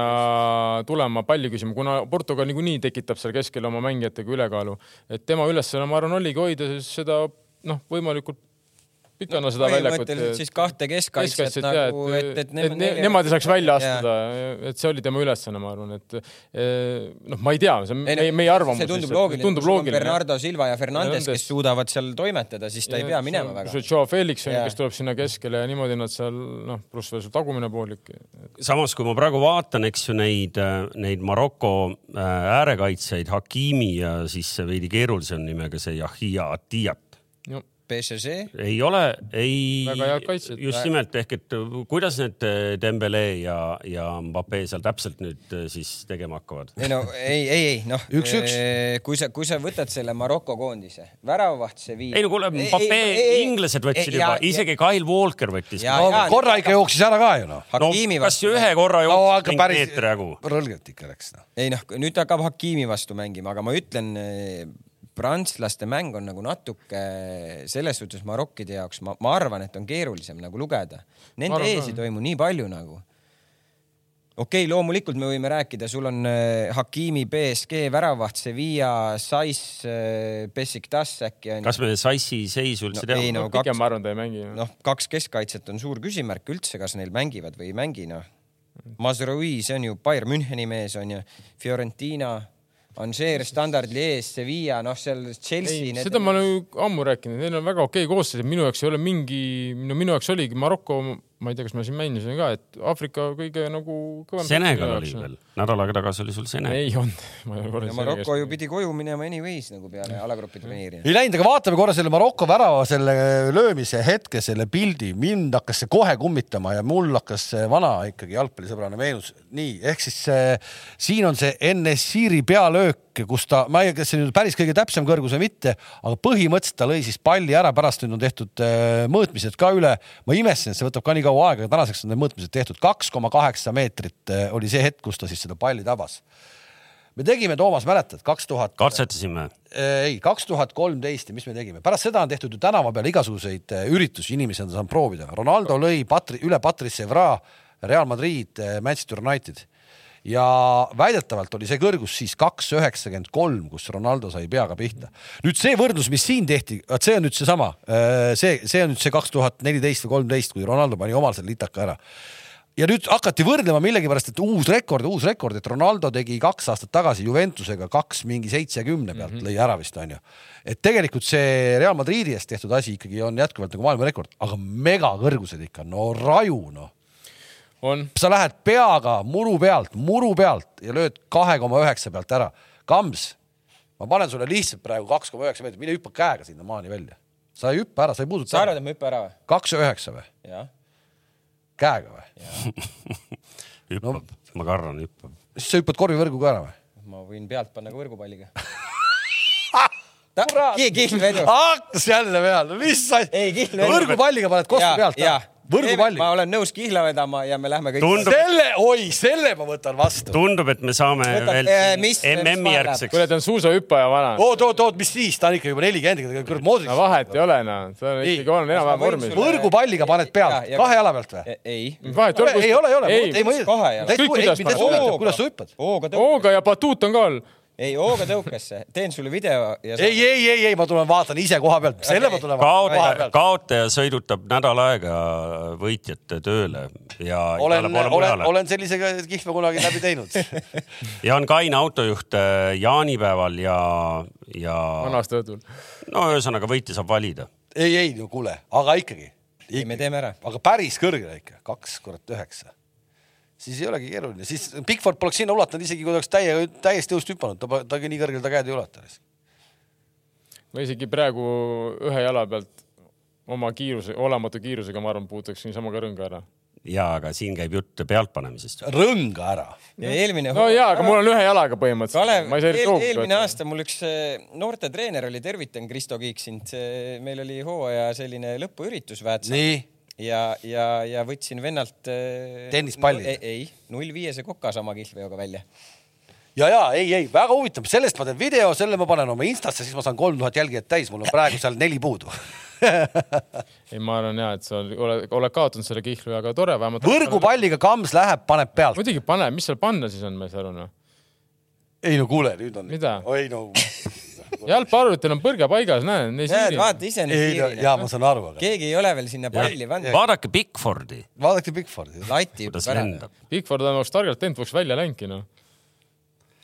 S3: tulema palli küsima, kuna Portugal niikuinii tekitab seal keskel oma mängijatega ülekaalu, et tema ülesanne, ma arvan, oligi hoida seda noh, võimalikult pikana seda väljakut.
S4: siis kahte keskkaitset nagu,
S3: et, et, et, et ne, nemad ei saaks välja astuda, et see oli tema ülesanne, ma arvan, et eh, noh, ma ei tea, see on meie, meie arvamus.
S4: see tundub loogiline, tundub loogiline. Bernardo Silva ja Fernandes, kes suudavad seal toimetada, siis ta ja, ei pea minema väga.
S3: Joe Felix on ju, kes tuleb sinna keskele ja niimoodi nad seal noh, pluss veel su tagumine poolik.
S2: samas, kui ma praegu vaatan, eks ju neid, neid Maroko äh, äärekaitsjaid, Hakimi ja siis veidi keerulisem nimega see Yahia Atiyat
S4: PSG?
S2: ei ole, ei, just nimelt ehk et kuidas need äh, Dembele ja, ja Mbappe seal täpselt nüüd äh, siis tegema hakkavad?
S4: ei no ei, ei, ei noh,
S1: üks-üks.
S4: Äh, kui sa, kui sa võtad selle Maroko koondise, väravavaht see viib.
S2: ei no kuule, Mbappe, inglased võtsid juba, isegi Kyle Walker võttis.
S1: no ja, korra ikka jooksis ära ka ju noh.
S2: no kas ühe korra jooksis
S1: no, meetri jagu? rõlgelt ikka läks noh.
S4: ei noh, nüüd hakkab Hakimi vastu mängima, aga ma ütlen prantslaste mäng on nagu natuke selles suhtes marokkide jaoks, ma, ma arvan, et on keerulisem nagu lugeda. Nende arvan, ees ei toimu nii palju nagu. okei okay,, loomulikult me võime rääkida, sul on äh, Hakimi BSG väravaht, Sevilla, Sais äh,, Besiktas äkki
S2: on. kas me Saisi seisu üldse no, teame?
S3: No, pigem ma arvan, ta ei mängi.
S4: noh, kaks keskkaitset on suur küsimärk üldse, kas neil mängivad või ei mängi, noh. Mazraoui, see on ju Bayern Müncheni mees on ju, Fiorentina Angers, Standard Lies, Sevilla, noh, seal Chelsea.
S3: seda ma olen ammu rääkinud, neil on väga okei okay koosseis, minu jaoks ei ole mingi, no minu jaoks oligi Maroko ma ei tea, kas ma siin mainisin ka, et Aafrika kõige nagu
S2: kõvem. Senegal oli veel, nädal aega tagasi oli sul Senegal.
S3: ei olnud.
S4: Maroko ju pidi koju minema anyways nagu peale alagrupi turniiri.
S1: ei läinud, aga vaatame korra selle Maroko värava selle löömise hetke, selle pildi, mind hakkas see kohe kummitama ja mul hakkas vana ikkagi jalgpallisõbrana meenus. nii, ehk siis äh, siin on see NSC-ri pealöök, kus ta, ma ei tea, kas see nüüd päris kõige täpsem kõrgus või mitte, aga põhimõtteliselt ta lõi siis palli ära, pärast nüüd on tehtud äh, mõõtmised ka üle. ma imestasin, et see võtab ka nii kaua aega, tänaseks on need mõõtmised tehtud, kaks koma kaheksa meetrit eh, oli see hetk, kus ta siis seda palli tabas. me tegime, Toomas, mäletad, kaks tuhat.
S2: katsetasime?
S1: Eh, ei, kaks tuhat kolmteist ja mis me tegime, pärast seda on tehtud ju tänava peal igasuguseid üritusi, inimesi on saanud proovida. Ronaldo lõi Patri, üle Patrice Evra, Real Madrid, Manchester United ja väidetavalt oli see kõrgus siis kaks üheksakümmend kolm, kus Ronaldo sai peaga pihta. nüüd see võrdlus, mis siin tehti, vot see on nüüd seesama, äh, see, see on nüüd see kaks tuhat neliteist või kolmteist, kui Ronaldo pani omal selle litaka ära ja nüüd hakati võrdlema millegipärast, et uus rekord, uus rekord, et Ronaldo tegi kaks aastat tagasi Juventusega kaks mingi seitsekümne pealt mm -hmm. lõi ära vist onju. et tegelikult see Real Madridi eest tehtud asi ikkagi on jätkuvalt nagu maailmarekord, aga megakõrgused ikka, no raju noh.
S3: On.
S1: sa lähed peaga muru pealt, muru pealt ja lööd kahe koma üheksa pealt ära. Kams, ma panen sulle lihtsalt praegu kaks koma üheksa meetrit, mine hüppa käega sinnamaani välja. sa ei hüppa ära, sa ei puuduta.
S4: sa arvad, et ma hüppan ära või?
S1: kaks ja üheksa või?
S4: jah.
S1: käega või?
S2: hüppab
S1: No.
S2: ma kardan, hüppab.
S1: siis sa hüppad korvivõrguga ära või?
S4: ma võin pealt panna ka võrgupalliga.
S1: Kurat!
S4: kihlvedu.
S1: hakkas jälle peale, mis
S4: kihlvedu.
S1: võrgupalliga paned kostu pealt
S4: ja,
S1: ära. võrgupalliga
S4: ma. olen nõus kihla vedama ja me lähme kõik.
S2: Tundub-
S1: selle, oi, selle ma võtan vastu.
S2: tundub, et me saame
S4: Võtab-
S2: veel
S4: eh,
S2: MM-i järgseks
S3: kuule, ta on suusahüppaja vana.
S1: oot, oot, oot, mis siis, ta on ikka juba nelikümmend, kurat Modric
S3: no. vahet ei ole noh, ta on ikkagi on enam-vähem vormis
S1: võrgupalliga paned pealt kahe jala pealt või?
S4: ei.
S3: vahet ei ole,
S1: ei ole, ei ole,
S3: ei. Kõik, kuidas
S1: sa hüppad.
S4: hooga
S3: ja batuut on ka all.
S4: ei, hooga tõukesse. teen sulle video ja.
S1: ei, ei, ei, ei, ma tulen vaatan ise koha pealt, selle ma tulen vaatan koha
S2: kaotaja,
S1: pealt.
S2: kaotaja sõidutab nädal aega võitjat tööle ja
S1: olen olen, olen sellise kihve kunagi läbi teinud.
S2: ja on kaine autojuht äh, jaanipäeval ja, ja
S3: vanast õhtul.
S2: no ühesõnaga võitja saab valida.
S1: ei, ei no kuule, aga ikkagi.
S4: ei, me teeme ära.
S1: aga päris kõrgele ikka, kaks kurat üheksa. Siis ei olegi keeruline, siis Bigford poleks sinna ulatanud, isegi kui ta oleks täie, täiesti õhust hüpanud, ta, ta nii kõrgele ta käed ei ulata.
S3: ma isegi praegu ühe jala pealt oma kiiruse, olematu kiirusega, ma arvan, puutuks niisama ka rõnga ära.
S2: ja aga siin käib jutt pealtpanemisest.
S1: rõnga ära.
S4: ja eelmine.
S3: no jaa, aga mul on ühe jalaga põhimõtteliselt.
S4: Kalev, eel, eelmine aasta mul üks eh, noortetreener oli, tervitan Kristo Kiik sind, meil oli hooaja selline lõpuüritus Väätsal
S1: nii,
S4: ja, ja, ja võtsin vennalt eh,
S1: Tennispalli?
S4: ei, ei, null viiese koka sama kihlveoga välja.
S1: ja, ja ei, ei väga huvitav, sellest ma teen video, selle ma panen oma Instasse, siis ma saan kolm tuhat jälgijat täis, mul on praegu seal neli puudu.
S3: ei, ma arvan ja, et sa oled, oled kaotanud selle kihlu, aga tore vähemalt.
S1: võrgupalliga Kams läheb, paneb pealt.
S3: muidugi pane, mis seal panna siis on, ma ei saa aru noh.
S1: ei no kuule, nüüd on. Oi no,
S3: jalgpalluritel on põrge paigas, näe.
S4: näed, vaata ise nüüd
S1: ei no
S4: piirini
S1: ja ma saan aru, aga
S4: keegi ei ole veel sinna palli pannud.
S2: vaadake Bigfordi,
S1: vaadake Bigfordi.
S4: lati
S2: kuidas lendab.
S3: Bigford on oleks targalt teinud, poleks välja läinudki noh.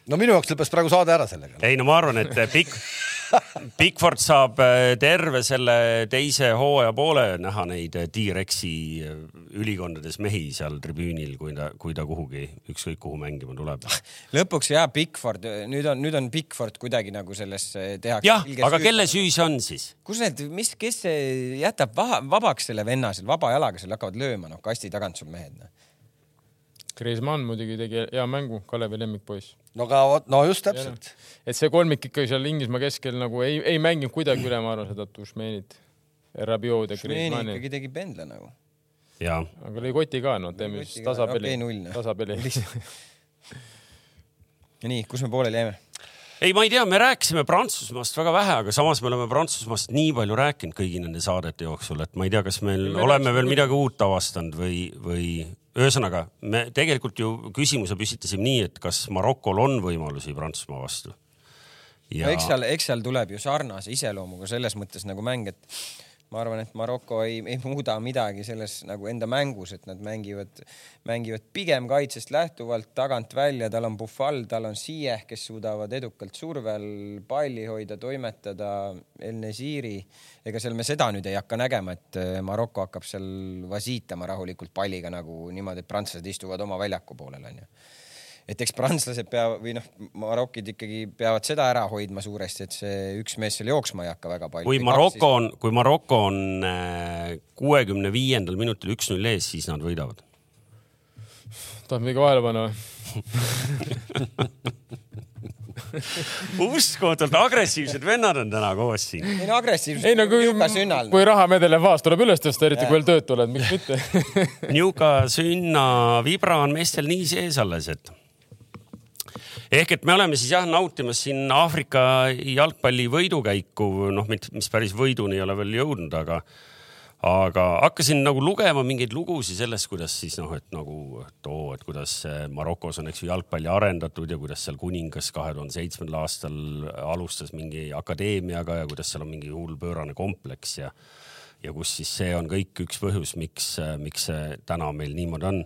S1: no minu jaoks lõppes praegu saade ära sellega.
S2: ei no ma arvan, et Big, Bigford saab äh, terve selle teise hooaja poole näha neid äh, T-Rexi äh, ülikondades mehi seal tribüünil, kui ta, kui ta kuhugi ükskõik kuhu mängima tuleb.
S4: lõpuks ja Bigford, nüüd on, nüüd on Bigford kuidagi nagu sellesse tehakse.
S2: jah, aga kelle? süü see on siis?
S4: kus need, mis, kes jätab vaha, vabaks selle venna seal vaba jalaga seal hakkavad lööma, noh kasti tagant sul mehed noh..
S3: Griezmann muidugi tegi hea mängu, Kalevi lemmikpoiss.
S1: no aga vot, no just täpselt.
S3: et see kolmik ikkagi seal Inglismaa keskel nagu ei, ei mänginud kuidagi üle, ma arvan, seda Dušmenit, Rabiot ja Griezmanni.
S4: ikkagi tegi pendla nagu.
S2: ja
S3: aga lõi koti ka, no teeme siis tasapeli
S4: noh.
S3: tasapeli.
S4: nii, kus me pooleli jäime?
S2: ei, ma ei tea, me rääkisime Prantsusmaast väga vähe, aga samas me oleme Prantsusmaast nii palju rääkinud kõigi nende saadete jooksul, et ma ei tea, kas meil
S3: Me
S2: me oleme veel midagi uut avastanud või, või ühesõnaga me tegelikult ju küsimuse püstitasime nii, et kas Marokol on võimalusi Prantsusmaa vastu.
S4: no eks seal, eks seal tuleb ju sarnase iseloomuga selles mõttes nagu mäng, et ma arvan, et Maroko ei, ei muuda midagi selles nagu enda mängus, et nad mängivad, mängivad pigem kaitsest lähtuvalt tagant välja, tal on Buffal, tal on Ziyech, kes suudavad edukalt surve all palli hoida, toimetada, El Neziri. ega seal me seda nüüd ei hakka nägema, et eh, Maroko hakkab seal vasiitama rahulikult palliga nagu niimoodi, et prantslased istuvad oma väljaku poolel onju et eks prantslased peavad või noh, marokid ikkagi peavad seda ära hoidma suuresti, et see üks mees seal jooksma ei hakka väga palju.
S2: kui Maroko on, kui Maroko on kuuekümne viiendal minutil üks-null ees, siis nad võidavad.
S3: tahad midagi vahele panna või?
S2: uskumatult agressiivsed vennad on täna koos siin.
S4: ei no agressiivsus.
S3: ei no kui
S4: sünnal.
S3: kui rahamedel ja faas tuleb üles tõsta, eriti kui veel töötu oled, miks mitte.
S2: Niuka sünna vibra on meestel nii sees alles, et ehk et me oleme siis jah nautimas siin Aafrika jalgpalli võidukäiku, noh, mis päris võiduni ei ole veel jõudnud, aga aga hakkasin nagu lugema mingeid lugusid sellest, kuidas siis noh, et nagu et oo, et kuidas eh, Marokos on, eks ju, jalgpalli arendatud ja kuidas seal kuningas kahe tuhande seitsmendal aastal alustas mingi akadeemiaga ja kuidas seal on mingi hull pöörane kompleks ja ja kus siis see on kõik üks põhjus, miks, miks see täna meil niimoodi on.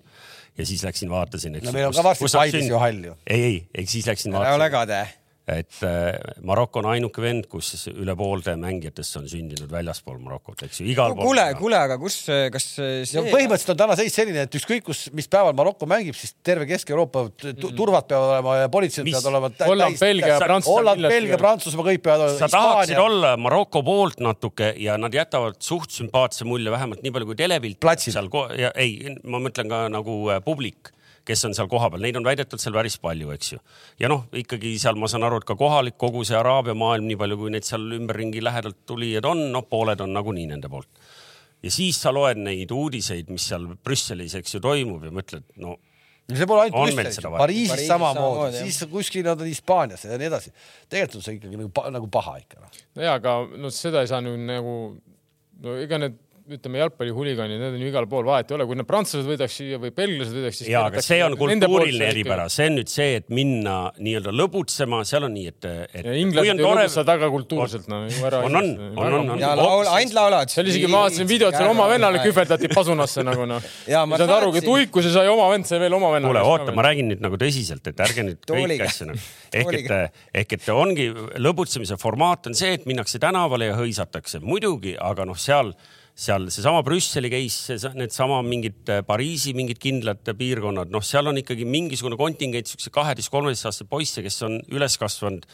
S2: Ja siis läksin vaatasin.
S1: no meil on ka varsti Paides ju hall ju.
S2: ei, ei, ei siis läksin
S4: vaatasin. ära ole kade
S2: et äh, Maroko on ainuke vend, kus üle poolte mängijatest on sündinud väljaspool Marokot, eks ju, igal
S4: pool. kuule, kuule, aga kus, kas see
S1: no,? põhimõtteliselt on täna seis selline, et ükskõik kus, mis päeval Maroko mängib, siis terve Kesk-Euroopa turvad peavad olema ja politseid peavad olema.
S3: Holland, Belgia, Prantsusmaa.
S1: Holland, Belgia, Prantsusmaa, kõik peavad olema.
S2: sa tahaksid olla Maroko poolt natuke ja nad jätavad suht sümpaatse mulje, vähemalt nii palju kui telepilt. seal, ei, ma mõtlen ka nagu äh, publik kes on seal kohapeal, neid on väidetavalt seal päris palju, eks ju. ja noh, ikkagi seal ma saan aru, et ka kohalik kogu see Araabia maailm, nii palju kui neid seal ümberringi lähedalt tulijad on, noh, pooled on nagunii nende poolt. ja siis sa loed neid uudiseid, mis seal Brüsselis, eks ju, toimub ja mõtled, no
S1: ja see pole ainult Brüsselis, Pariisis Pariis samamoodi, siis kuskil nad on Hispaanias ja nii edasi. tegelikult on see ikkagi nagu, nagu paha ikka.
S3: Noh. ja aga no seda ei saa nüüd nagu, no ega need ütleme, jalgpallihuligaanid, need on ju igal pool, vahet ei ole, kui need prantslased võidaks siia või belglased võidaks, siis.
S2: ja, aga see on kultuuriline eripära, see on nüüd see, et minna nii-öelda lõbutsema, seal on nii, et, et.
S3: inglased ei tore... lõbutsa taga kultuurselt, no ju ära.
S2: on, on, on, on,
S4: ja laul, ainult laulad.
S3: seal isegi ma vaatasin videot, seal oma vennale kühveldati pasunasse nagu noh. ei saanud aru, et uikuse sai oma vend, sai veel oma venna.
S2: kuule, oota, ma räägin nüüd nagu tõsiselt, et ärge nüüd kõiki asju nagu. ehk et, ehk et ongi lõbutsemise formaat on see, et minnakse tänavale ja hõisatakse, muidugi, aga noh, seal seal seesama Brüsseli case, needsama mingid äh, Pariisi mingid kindlad piirkonnad, noh, seal on ikkagi mingisugune kontingent siukse kaheteist-kolmeteistaastaseid poisse, kes on üles kasvanud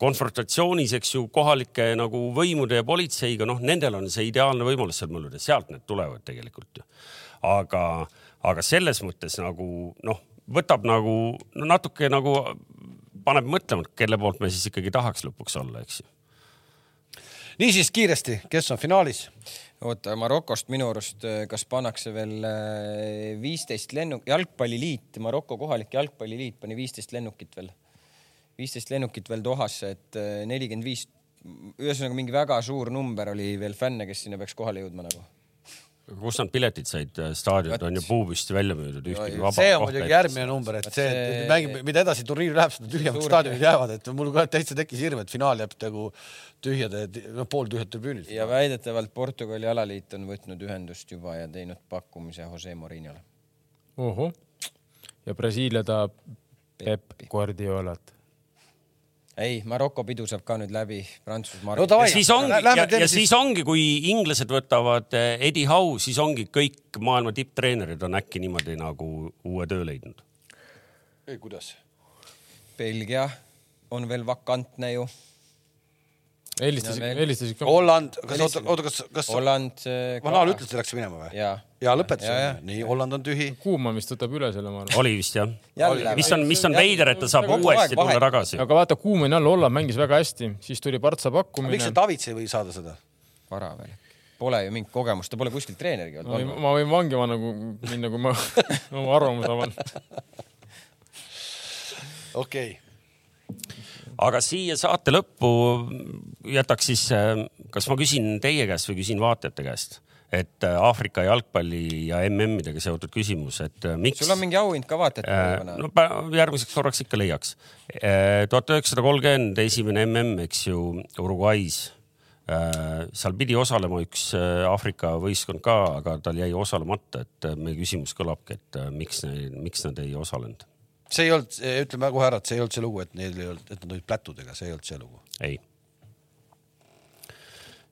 S2: konfrontatsioonis, eks ju, kohalike nagu võimude ja politseiga, noh, nendel on see ideaalne võimalus seal mõelda, sealt need tulevad tegelikult ju. aga, aga selles mõttes nagu noh, võtab nagu no natuke nagu paneb mõtlema, kelle poolt me siis ikkagi tahaks lõpuks olla, eks ju.
S1: niisiis kiiresti, kes on finaalis?
S4: Oota, Marokost minu arust, äh, kas pannakse veel äh, viisteist lennuk, jalgpalliliit, Maroko kohalik jalgpalliliit pani viisteist lennukit veel, viisteist lennukit veel Dohasse, et äh, nelikümmend viis, ühesõnaga mingi väga suur number oli veel fänne, kes sinna peaks kohale jõudma nagu
S2: kus nad piletid said, staadionid on ju puupüsti välja müüdud.
S1: see on muidugi järgmine number, et see, et mängib, mida edasi turniir läheb, seda tühjemaks staadionid jäävad, et mul ka täitsa tekkis hirm, et finaal jääb nagu tühjade, noh pooltühjad tribüünid.
S4: ja väidetavalt Portugali alaliit on võtnud ühendust juba ja teinud pakkumise Jose Morinole.
S3: ja Brasiilia tahab Pep Guardiolat
S4: ei, Maroko pidu saab ka nüüd läbi, Prantsusmaa.
S2: no davai, siis ongi ja, ja, ja siis ongi, kui inglased võtavad eh, Eddie Howe, siis ongi kõik maailma tipptreenerid on äkki niimoodi nagu uue töö leidnud.
S1: ei, kuidas?
S4: Belgia on veel vakantne ju
S3: helistasid, helistasid ka.
S1: Holland, kas oota, oota, kas, kas
S4: Holland.
S1: Van Aal ütles, et läks minema või?
S4: ja,
S1: ja lõpetas, nii, Holland on tühi.
S3: Kuumann vist võtab üle selle, ma arvan.
S2: oli vist jah. mis on, mis on veider, et ta saab uuesti tulla tagasi.
S3: aga vaata, Kuumann jälle, Holland mängis väga hästi, siis tuli Partsa pakkumine.
S1: miks see Tavits ei või saada seda?
S4: vara veel. Pole ju mingit kogemust, ta pole kuskil treenergi
S3: olnud no,. ma võin vangi panna, kui minna, kui ma oma arvamuse avan.
S1: okei
S2: aga siia saate lõppu jätaks siis, äh, kas ma küsin teie käest või küsin vaatajate käest? Et äh, Aafrika jalgpalli ja MM-idega seotud küsimus, et äh, miks.
S4: sul on mingi auhind ka vaatajatele
S2: äh,? no järgmiseks korraks ikka leiaks. tuhat üheksasada kolmkümmend esimene MM, eks ju, Uruguay's äh,. seal pidi osalema üks Aafrika võistkond ka, aga tal jäi osalemata, et meie küsimus kõlabki, et miks, miks nad ei osalenud
S1: see ei olnud, ütleme kohe ära, et see ei olnud see lugu, et neil ei olnud, et nad olid plätudega, see ei olnud see lugu.
S2: ei.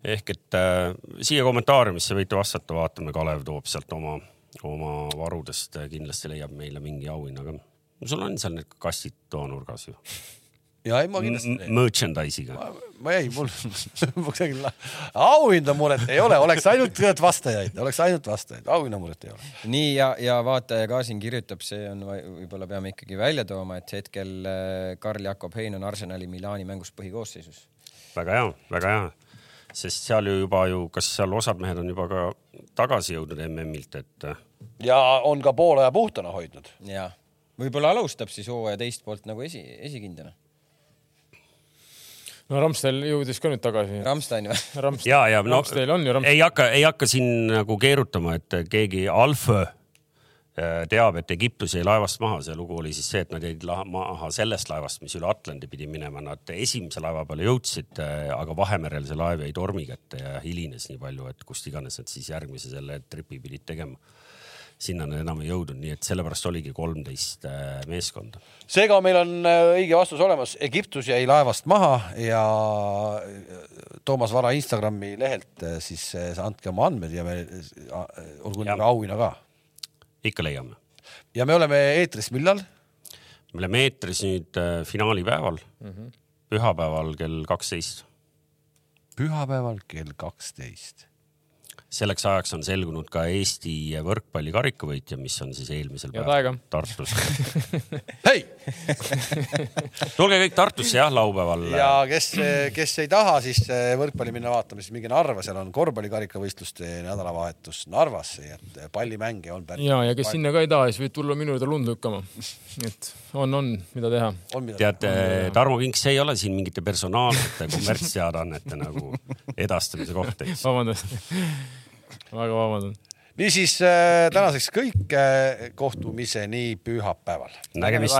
S2: Ehk et äh, siia kommentaariumisse võite vastata, vaatame, Kalev toob sealt oma, oma varudest kindlasti leiab meile mingi auhinna, aga sul on seal need kastid toanurgas ju
S1: ja ei, ma kindlasti.
S2: Merchandise'iga.
S1: ma ei, mul auhinnamuret ei ole, oleks ainult vastajaid, oleks ainult vastajaid, auhinnamuret ei ole.
S4: nii ja, ja vaataja ka siin kirjutab, see on võib-olla peame ikkagi välja tooma, et hetkel äh, Karl-Jakob Hein on Arsenali Milani mängus põhikoosseisus.
S2: väga hea, väga hea, sest seal ju juba ju, kas seal osad mehed on juba ka tagasi jõudnud MM-ilt, et. Äh,
S1: ja on ka poole aja puhtana hoidnud.
S4: ja, võib-olla alustab siis hooaja teist poolt nagu esi, esikindjana
S3: no Ramstel jõudis ka nüüd tagasi.
S4: Ramstein või?
S2: Ja, ja
S3: no Ramstel on ju Ramstein.
S2: ei hakka, ei hakka siin nagu keerutama, et keegi Alfö äh, teab, et Egiptus jäi laevast maha, see lugu oli siis see, et nad jäid maha sellest laevast, mis üle Atlandi pidi minema, nad esimese laeva peale jõudsid, äh, aga Vahemerel see laev jäi tormi kätte ja hilines nii palju, et kust iganes nad siis järgmise selle tripi pidid tegema. Sinna nad enam ei jõudnud, nii et sellepärast oligi kolmteist äh, meeskonda.
S1: seega meil on äh, õige vastus olemas, Egiptus jäi laevast maha ja äh, Toomas Vara Instagrami lehelt siis andke oma andmed ja me olgu neile auhinna ka.
S2: Ikka leiame.
S1: ja me oleme eetris millal?
S2: me oleme eetris nüüd finaalipäeval mm, -hmm. pühapäeval kell kaksteist.
S1: pühapäeval kell kaksteist
S2: selleks ajaks on selgunud ka Eesti võrkpalli karikavõitja, mis on siis eelmisel päeval Tartus
S1: hei
S2: tulge kõik Tartusse jah, laupäeval.
S1: ja kes, kes ei taha siis võrkpalli minna vaatama, siis minge Narva, seal on korvpallikarikavõistluste nädalavahetus Narvas, et pallimänge on
S3: päris. ja, ja kes sinna ka ei taha, siis võid tulla minu juurde lund lükkama. et on, on, mida teha.
S2: tead, Tarmo Kink, see ei ole siin mingite personaalsete kommertsteadaannete nagu edastamise koht, eks.
S3: vabandust väga vabandan.
S1: niisiis äh, tänaseks kõik äh,, kohtumiseni pühapäeval.
S2: nägemist.